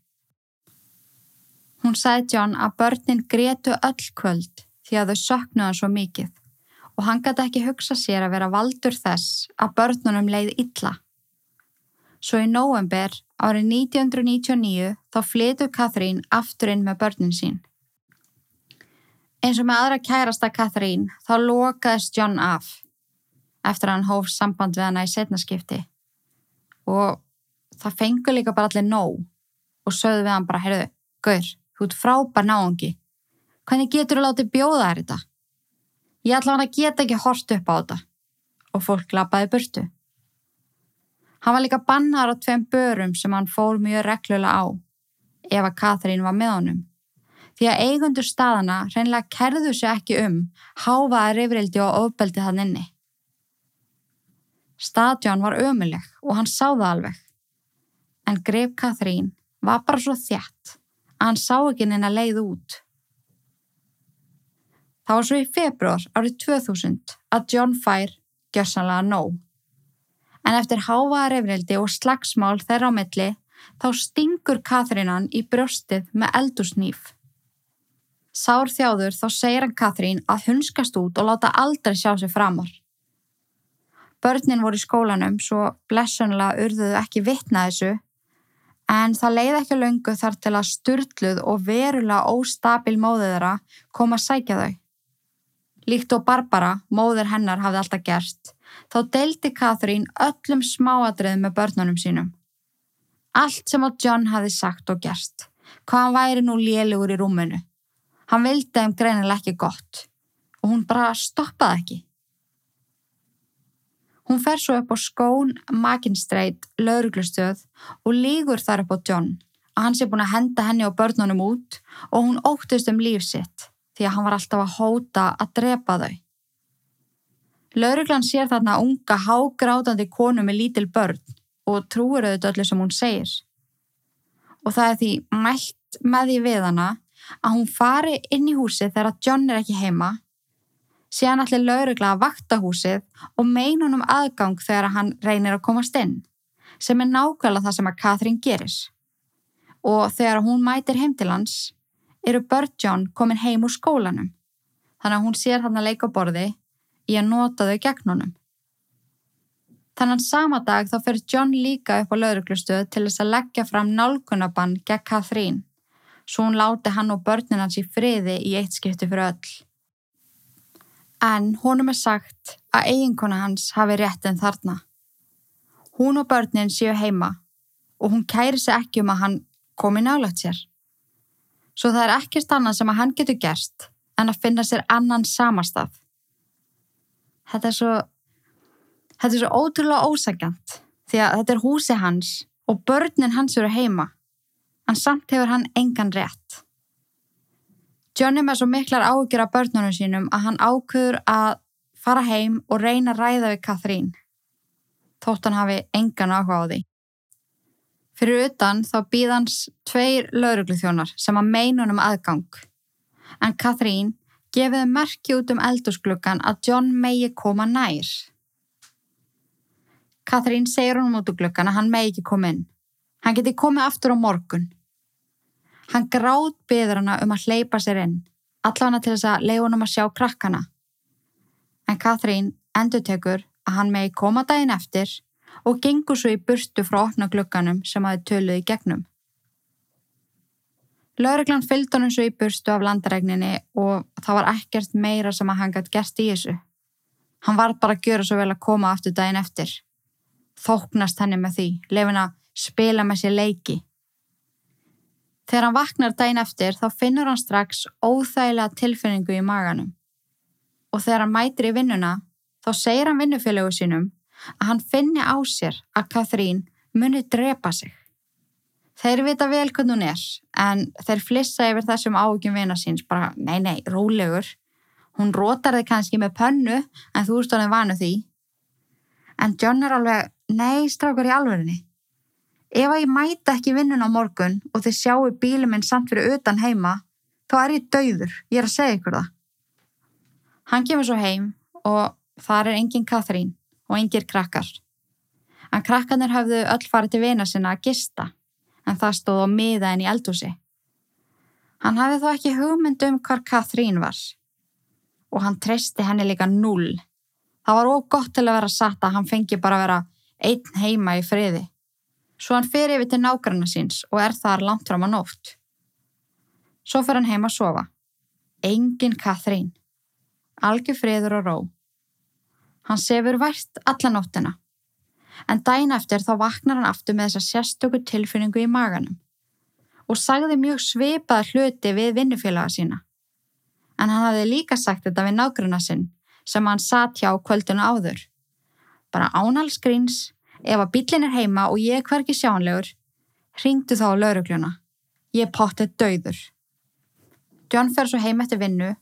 Hún sagði John að börnin gretu öll kvöld því að þau söknuði hann svo mikið og hann gæti ekki hugsa sér að vera valdur þess að börnunum leið illa. Svo í november árið 1999 þá flytu Katrín aftur inn með börnin sín. Eins og með aðra kærasta Katrín þá lokaðist John af eftir að hann hóf samband við hana í setnaskipti og það fengur líka bara allir nóg og sögðu við hann bara, heyrðu, gaur, þú ert frábær náungi. Hvernig getur þú látið bjóða þær þetta? Ég ætla hann að geta ekki hort upp á þetta og fólk lappaði burtu. Hann var líka bannar á tveim börum sem hann fór mjög reglulega á ef að Katrín var með honum. Því að eigundur staðana hreinlega kerðu sér ekki um háfaði reyfrildi og ofbeldi þann inni. Stadjón var ömuleg og hann sá það alveg. En greip Katrín var bara svo þjætt að hann sá ekki neina leið út. Það var svo í februar árið 2000 að John fær gjörsanlega nóg. En eftir háfaða reyfrildi og slagsmál þeirra á milli þá stingur Katrínan í brjóstið með eldursnýf. Sár þjáður þá segir hann Katrín að hunskast út og láta aldrei sjá sig framar. Börnin voru í skólanum svo blessunlega urðuðu ekki vitna þessu en það leiði ekki löngu þar til að styrluð og verulega óstabil móðið þeirra kom að sækja þau. Líkt og Barbara, móður hennar, hafði alltaf gerst, þá deildi Katrín öllum smáadrið með börnunum sínum. Allt sem á John hafði sagt og gerst, hvað hann væri nú lélugur í rúminu. Hann vildi þeim greinilega ekki gott og hún bara stoppaði ekki. Hún fer svo upp á skón Makinstreit lauruglustöð og lígur þar upp á John að hann sé búin að henda henni og börnunum út og hún óttist um líf sitt því að hann var alltaf að hóta að drepa þau. Lauruglan sér þarna unga hágrátandi konu með lítil börn og trúur auðvitað öllu sem hún segir. Og það er því mælt með því við hana að hún fari inn í húsi þegar John er ekki heima síðan allir laurugla að vakta húsið og meina hann um aðgang þegar hann reynir að komast inn, sem er nákvæmlega það sem að Katrín gerir. Og þegar hún mætir heim til hans, eru börn John komin heim úr skólanum, þannig að hún sér hann að leika borði í að nota þau gegn honum. Þannig að sama dag þá fyrir John líka upp á lauruglustöð til þess að leggja fram nálgunabann gegn Katrín, svo hún láti hann og börnin hans í friði í eitt skipti fyrir öll en honum er sagt að eiginkona hans hafi rétt en þarna. Hún og börnin séu heima og hún kæri sig ekki um að hann komi nálagt sér. Svo það er ekkert annað sem að hann getur gerst en að finna sér annan samastað. Þetta er svo, þetta er svo ótrúlega ósækjant því að þetta er húsi hans og börnin hans eru heima en samt hefur hann engan rétt. Johnny með svo miklar ágjur af börnunum sínum að hann ákveður að fara heim og reyna að ræða við Kathrín, þótt hann hafi engan áhuga á því. Fyrir utan þá býð hans tveir laurugluþjónar sem að meinunum aðgang, en Kathrín gefiði merki út um eldursklukan að John megi koma nær. Kathrín segir honum út úr glukkan að hann megi ekki koma inn. Hann geti komið aftur á morgun. Hann gráð beður hana um að hleypa sér inn, allavega til þess að leiða honum að sjá krakkana. En Katrín endur tekur að hann megi koma daginn eftir og gengur svo í burtu frá opna glugganum sem hafi töluð í gegnum. Lörglann fylgd honum svo í burstu af landaregninni og það var ekkert meira sem að hann gætt gert í þessu. Hann var bara að gjöra svo vel að koma aftur daginn eftir. Þóknast henni með því, lefin að spila með sér leiki. Þegar hann vaknar daginn eftir þá finnur hann strax óþægilega tilfinningu í maganum. Og þegar hann mætir í vinnuna þá segir hann vinnufélögu sínum að hann finni á sér að Kathrín muni drepa sig. Þeir vita vel hvernig hún er en þeir flissa yfir þessum ágjum vina síns bara nei nei, rólegur. Hún rótar þig kannski með pönnu en þú alveg vanu því. En John er alveg, nei strákur í alverðinni. Ef að ég mæta ekki vinnun á morgun og þið sjáu bílum minn samt fyrir utan heima, þá er ég dauður, ég er að segja ykkur það. Hann kemur svo heim og þar er engin Katrín og engir krakkar. En krakkarnir hafðu öll farið til vina sinna að gista, en það stóð á miða en í eldúsi. Hann hafði þó ekki hugmynd um hvar Katrín var. Og hann treysti henni líka null. Það var óg gott til að vera satt að hann fengi bara að vera einn heima í friði. Svo hann fer yfir til nágranna síns og er þar langt fram á nótt. Svo fer hann heima að sofa. Engin Katrín. Algjör friður og ró. Hann sefur vært alla nóttina. En dæin eftir þá vaknar hann aftur með þessa sérstöku tilfinningu í maganum og sagði mjög svipaða hluti við vinnufélaga sína. En hann hafði líka sagt þetta við nágrunna sinn sem hann satt hjá kvöldinu áður. Bara ánalsgríns, ef að bílinn er heima og ég er hverki sjánlegur, ringdu þá á laurugluna. Ég pottið döður. John fer svo heim eftir vinnu,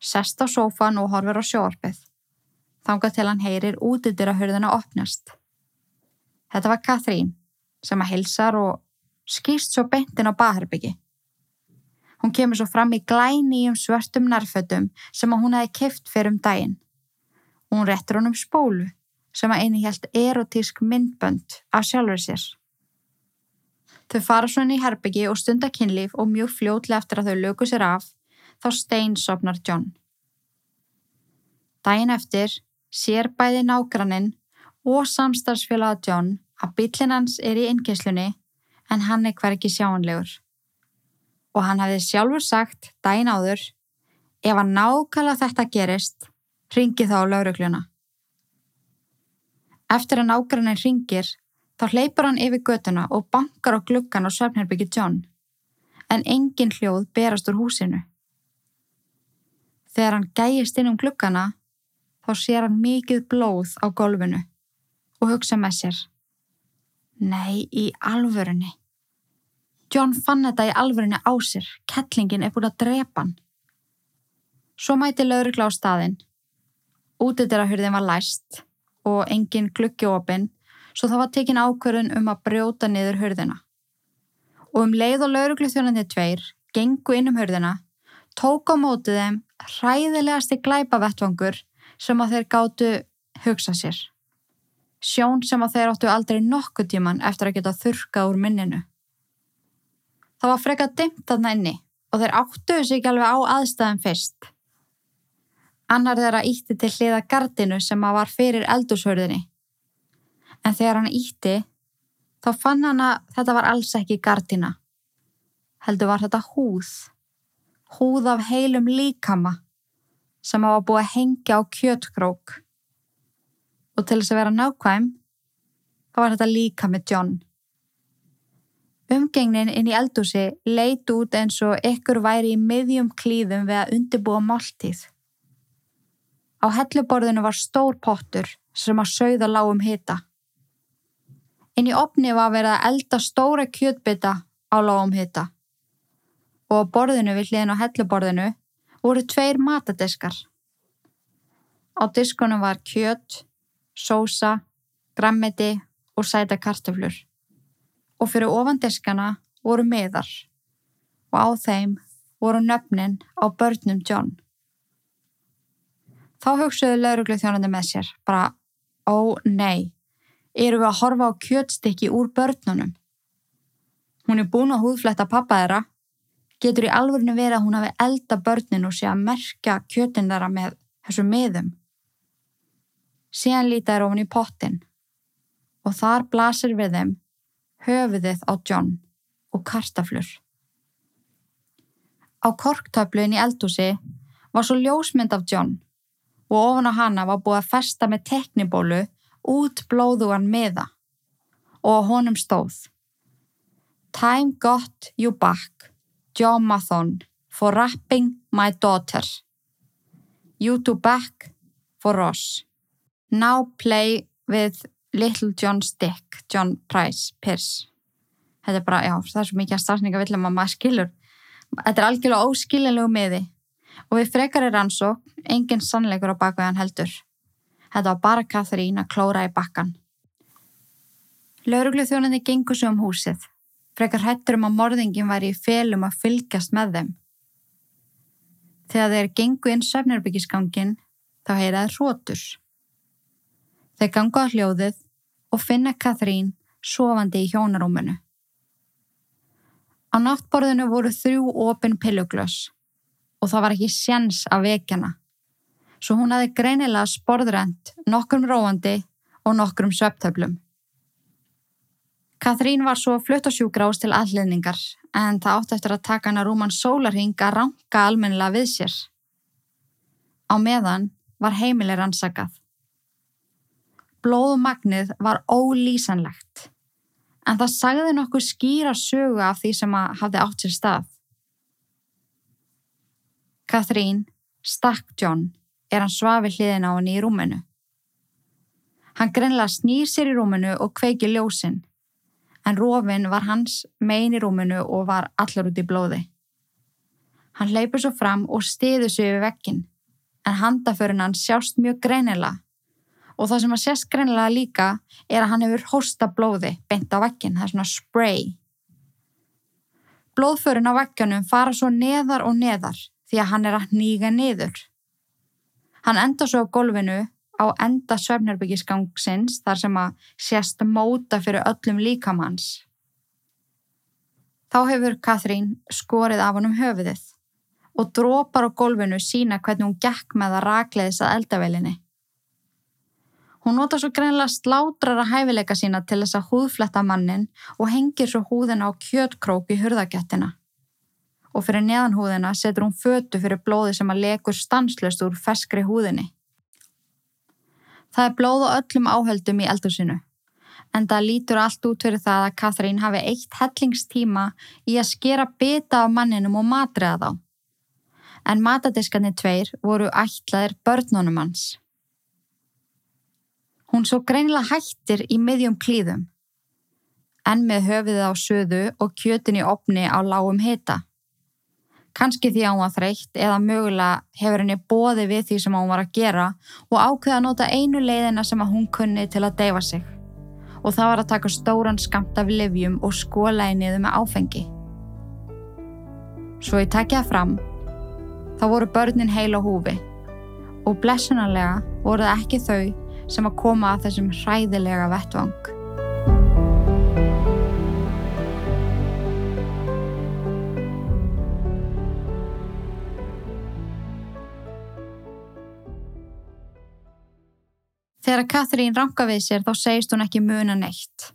sest á sófan og horfir á sjóarpið þangað til hann heyrir útidir að hörðuna opnast. Þetta var Katrín sem að hilsar og skýrst svo beintin á baðherbyggi. Hún kemur svo fram í glæni um svörtum nærfötum sem að hún hefði keift fyrir um daginn. Hún réttur honum spólu sem að eini helt erotísk myndbönd af sjálfur sér. Þau fara svona í herbyggi og stunda kynlíf og mjög fljótlega eftir að þau löku sér af þá steinsopnar John. Dæin eftir sér bæði nágranninn og samstarfsfélaga John að bílinn hans er í innkesslunni en hann er hver ekki sjáanlegur. Og hann hafði sjálfur sagt dæin áður, ef að nákvæmlega þetta gerist, ringi þá laurugluna. Eftir að nágrannin ringir, þá hleypur hann yfir götuna og bankar á gluggan á söfnherbyggi John, en engin hljóð berast úr húsinu. Þegar hann gæjist inn um gluggana, þá sér hann mikið blóð á golfinu og hugsa með sér. Nei, í alvörunni. John fann þetta í alvörunni á sér. Kettlingin er búin að drepa hann. Svo mæti laurugla á staðinn. Útidyrahurðin var læst og engin glukkiopinn svo það var tekin ákverðun um að brjóta niður hurðina. Og um leið og lauruglu þjónandi tveir gengu inn um hurðina, tók á mótið þeim hræðilegasti glæpavettvangur sem að þeir gáttu hugsa sér. Sjón sem að þeir áttu aldrei nokkuð tíman eftir að geta þurkað úr minninu. Það var frekað dimt þarna inni og þeir áttuðu sig alveg á aðstæðan fyrst. Annar þeirra ítti til hliða gardinu sem að var fyrir eldurshörðinni. En þegar hann ítti, þá fann hann að þetta var alls ekki gardina. Heldur var þetta húð. Húð af heilum líkama sem hafa búið að hengja á kjötkrók. Og til þess að vera nákvæm, þá var þetta líka með John. Umgengnin inn í eldúsi leit út eins og ykkur væri í miðjum klíðum við að undibúa máltíð. Á helluborðinu var stór pottur sem að sögða lágum hita. Inn í opni var verið að elda stóra kjötbytta á lágum hita. Og á borðinu við hliðin á helluborðinu voru tveir matadiskar. Á diskunum var kjöt, sósa, grammiti og sæta kartaflur. Og fyrir ofan diskana voru miðar og á þeim voru nöfnin á börnum John. Þá hugsaðu lauruglu þjónandi með sér, bara, ó nei, eru við að horfa á kjötstykki úr börnunum? Hún er búin að húðfletta pappa þeirra getur í alvörinu verið að hún hafi elda börnin og sé að merkja kjötin þara með þessu miðum. Síðan lítar ofan í pottin og þar blasir við þeim höfuðið á John og kartaflur. Á korktöflun í eldúsi var svo ljósmynd af John og ofan á hana var búið að festa með teknibólu út blóðugan miða og honum stóð Time got you back, John Mathon, for rapping my daughter. You two back for Ross. Now play with Little John Stick, John Price, Pierce. Þetta er bara, já, það er svo mikið að stafsninga villum að maður skilur. Þetta er algjörlega óskilinlegu miði og við frekar er rannsók, engin sannleikur á bakveðan heldur. Þetta var bara Katrín að klóra í bakkan. Lauruglu þjónandi gengur svo um húsið. Frekar hættur um að morðingin væri í felum að fylgjast með þeim. Þegar þeir gengu inn söfnirbyggisgangin þá heyraði hrótur. Þeir ganga á hljóðið og finna Katrín sofandi í hjónarúminu. Á náttborðinu voru þrjú opin pilluglös og það var ekki sjens af vekjana. Svo hún hafi greinilega sporðrent nokkrum róandi og nokkrum söptöflum. Katrín var svo flutt á sjúgrás til alliðningar en það átti eftir að taka hana rúman sólarhing að ranka almennilega við sér. Á meðan var heimileg rannsakað. Blóðumagnið var ólýsanlegt, en það sagði nokkuð skýra sögu af því sem að hafði átt sér stað. Katrín stakk John er hann svafi hliðin á henni í rúminu. Hann greinlega snýr sér í rúminu og kveiki ljósinn, en rófin var hans megin í rúminu og var allar út í blóði. Hann leipur svo fram og stiður sig við vekkin, en handaförun hann sjást mjög greinilega og það sem að sést greinilega líka er að hann hefur hósta blóði beint á vekkin, það er svona spray. Blóðförin á vekkanum fara svo neðar og neðar því að hann er að nýga niður. Hann enda svo á golfinu á enda söfnerbyggisgangsins þar sem að sést móta fyrir öllum líkamanns. Þá hefur Katrín skorið af honum höfuðið og drópar á golfinu sína hvernig hún gekk með að rakleiðis að eldavelinni. Hún nota svo greinlega slátrara hæfileika sína til þess að húðfletta mannin og hengir svo húðina á kjötkrók í hurðagettina. Og fyrir neðan húðina setur hún fötu fyrir blóði sem að lekur stanslöst úr feskri húðinni. Það er blóð á öllum áhöldum í eldursinu. En það lítur allt út fyrir það að Katrín hafi eitt hellingstíma í að skera bita af manninum og matriða þá. En matadiskarnir tveir voru ætlaðir börnunum hans. Hún svo greinilega hættir í miðjum klíðum, en með höfiðið á söðu og kjötin í opni á lágum hita. Kanski því að hún var þreytt eða mögulega hefur henni bóði við því sem hún var að gera og ákveða að nota einu leiðina sem að hún kunni til að deyfa sig. Og það var að taka stóran skamt af livjum og skóla í niður með áfengi. Svo ég það fram, þá voru börnin heil á húfi og blessunarlega voru það ekki þau sem að koma að þessum hræðilega vettvang. Þegar Katrín ranka við sér þá segist hún ekki muna neitt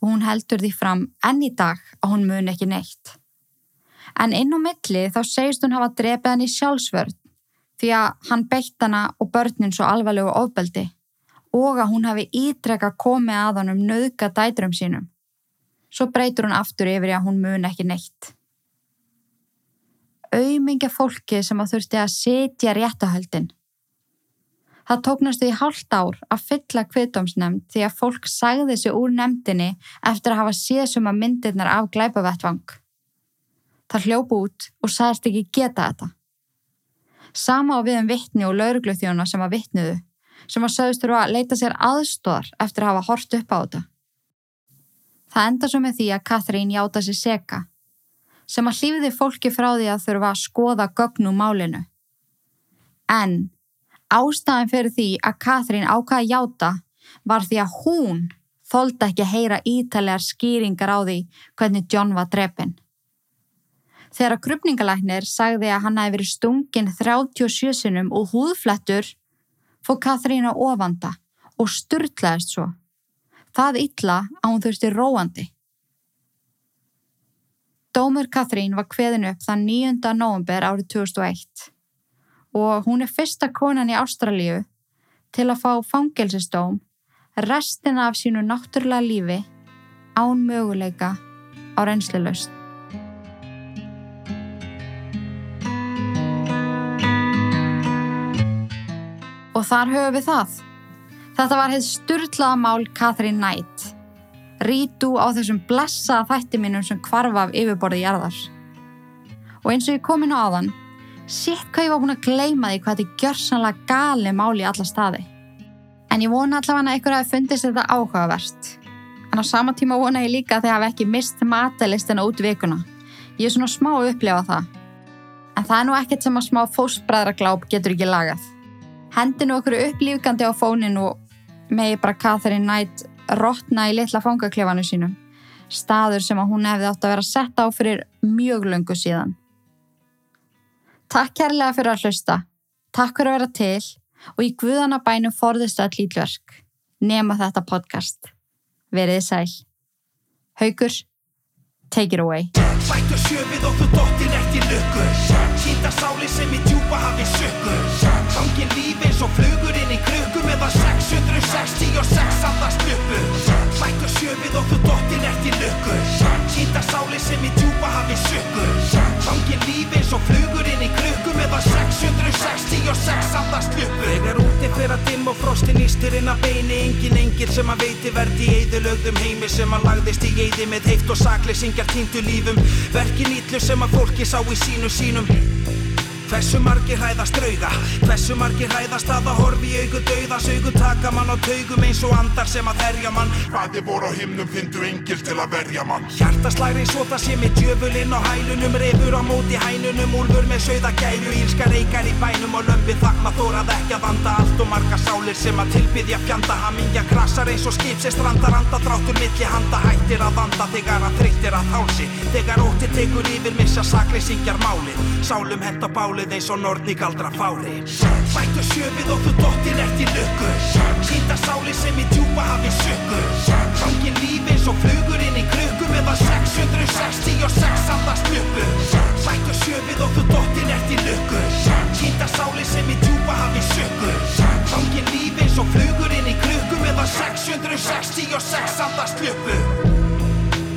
og hún heldur því fram enn í dag að hún muni ekki neitt. En inn á milli þá segist hún hafa drefið hann í sjálfsvörð því að hann beitt hana og börnin svo alvarlegu ofbeldi og að hún hafi ítrekka komið að hann um nöðga dætrum sínum. Svo breytur hún aftur yfir að hún mun ekki neitt. Auðmingja fólki sem að þurfti að setja réttahöldin. Það tóknast því hálft ár að fylla kviðdómsnefnd því að fólk sagði sig úr nefndinni eftir að hafa séðsuma myndirnar af glæpavettvang. Það hljópu út og sagðist ekki geta þetta. Sama á við um vittni og laurugluþjóna sem að vittnuðu sem að sögust þurfa að leita sér aðstóðar eftir að hafa hort upp á þetta. Það enda svo með því að Katrín játa sér seka, sem að hlýfiði fólki frá því að þurfa að skoða gögnum málinu. En ástæðan fyrir því að Katrín ákvaði játa var því að hún þóldi ekki að heyra ítalegar skýringar á því hvernig John var drefin. Þegar að krupningalæknir sagði að hann hefði verið stungin 37 sinum og húðflettur fór Katrín á ofanda og styrtlaðist svo. Það illa að hún þurfti róandi. Dómur Katrín var kveðin upp þann 9. november árið 2001 og hún er fyrsta konan í Ástralíu til að fá fangelsistóm restina af sínu náttúrulega lífi án möguleika á reynslilaust. Og þar höfum við það. Þetta var heitt styrlaða mál Catherine Knight. Rítu á þessum blessaða þætti mínum sem kvarfa af yfirborði jarðar. Og eins og ég kom inn á aðan, sitt hvað ég var búin að gleima því hvað þetta er gjörsanlega gali máli í alla staði. En ég vona allavega að ykkur hafi fundist þetta áhugavert. En á sama tíma vona ég líka að þið hafi ekki mist matalistina út vikuna. Ég er svona smá að upplefa það. En það er nú ekkert sem að smá fósbræðragláp getur ekki lagað. Hendinu okkur upplýfgandi á fóninu megi bara Catherine Knight rótna í litla fangaklefanu sínum. Staður sem að hún hefði átt að vera sett á fyrir mjög löngu síðan. Takk kærlega fyrir að hlusta. Takk fyrir að vera til og í guðana bænum forðist öll ítlverk. Nema þetta podcast. Verið sæl. Haugur, take it away. Bættu sjöfið og þú dottir eftir lukkur Hýta sáli sem í djúpa hafi sökkur Gangin líf eins og flugur inn í krukku Meðan 666 andast uppu Bættu sjöfið og þú dottir eftir lukkur Hýta sáli sem í djúpa hafi sökkur Gangin líf eins og flugur inn í krukku Meðan 666 andast uppu Þegar úti fyrir að dimm og frostin ístir inn að beini. Engin engil sem að veiti verði í eðilögðum heimi Sem að lagðist í eði með heift og sakleysingjar týndu lífum. Verkin ítlu sem að fólki sá í sínu sínum Hversu margir hræðast drauga Hversu margir hræðast að það horfi í augu dauða? Saugu taka mann á taugum eins og andar sem að herja mann. Hvaði voru á himnum fyndu engil til að verja mann. Hjartaslæri svo það sé með djöfulinn á hælunum Refur á móti hænunum, úlfur með sögða gæru Ílska reykar í bænum og lömpi þakma Þórað ekki að vanda. Allt og marga sálir sem að tilbyðja fjanda Hamingja krasar eins og skip sem strandar anda Dráttur milli handa hættir að vanda Þegar að þreyttir að hálsi. Þegar ótti tekur yfir missa sakleysingjar málið. Sálum henda bálið eins og nortni galdra fári Bættu sjöfið og þú dottir eftir lukkur Hýta sáli sem í djúpa hafi sökkur Gangin líf eins og flugur inn í krukku Meðan 666 andast uppu Bættu sjöfið og þú dottir eftir lukkur Hýta sáli sem í djúpa hafi sökkur Gangin líf eins og flugur inn í krukku Meðan 666 andast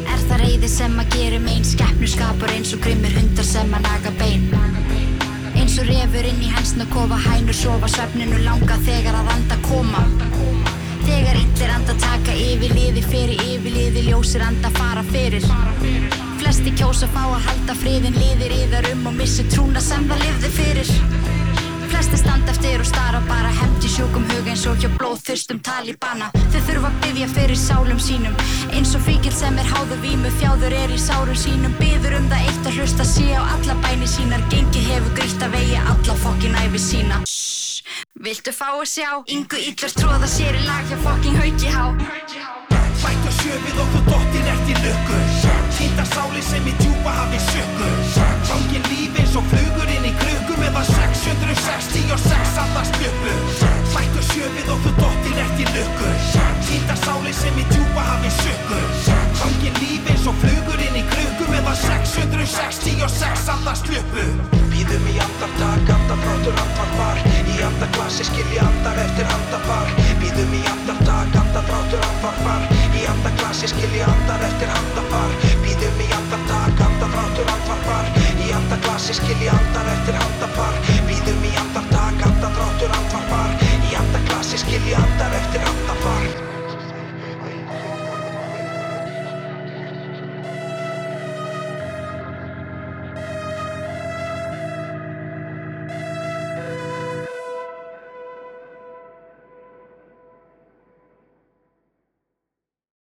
Er það reyði sem að gera megin Skeppnur skapur eins og grimmir hundar sem að naga bein Eins og refur inn í hensna kofa Hænur sofa svefninu langa þegar að anda koma. Þegar illir anda taka yfir liði fyrir yfir liði Ljósir anda fara fyrir. Flesti kjósa fá að halda friðin Liðir yðar um og missi trúna sem það lifði fyrir Flesti standa eftir og stara bara hefndi sjúkum hug eins og hjá blóðþyrstum talibana Þau þurfa að byggja fyrir sálum sínum eins og fíkil sem er háður vímu þjáður er í sárum sínum byður um það eitt að hlusta sé á alla bæni sínar gengi hefur grítt að vegi alla fokkin æfi sína Shhh, viltu fá að sjá Ingu illur tróða sér í lag hjá fokkin hauki há Bættu sjöfið þú dottir eftir lukkur Hýta sáli sem í djúpa hafi sökkur Gangin líf eins og flugur inn í Meðan 666 andast uppu Bættu sjöfið og þú dottir eftir lukkur Hýta sáli sem í djúpa hafi sökkur Gangin líf eins og flugur inn í krukku Meðan 666 andast uppu Býðum í andartak, andardráttur andvarpar Í andarklassi skilji andar eftir handafar Býðum í andartak, andardráttur andvarpar Í andarklassi skilji andar eftir handafar Býðum í andartak, Handa glasi skilji handar eftir handapar. Býðum í andartak, andadráttur andvarpar. Í handa glasi skilji handar eftir handapar.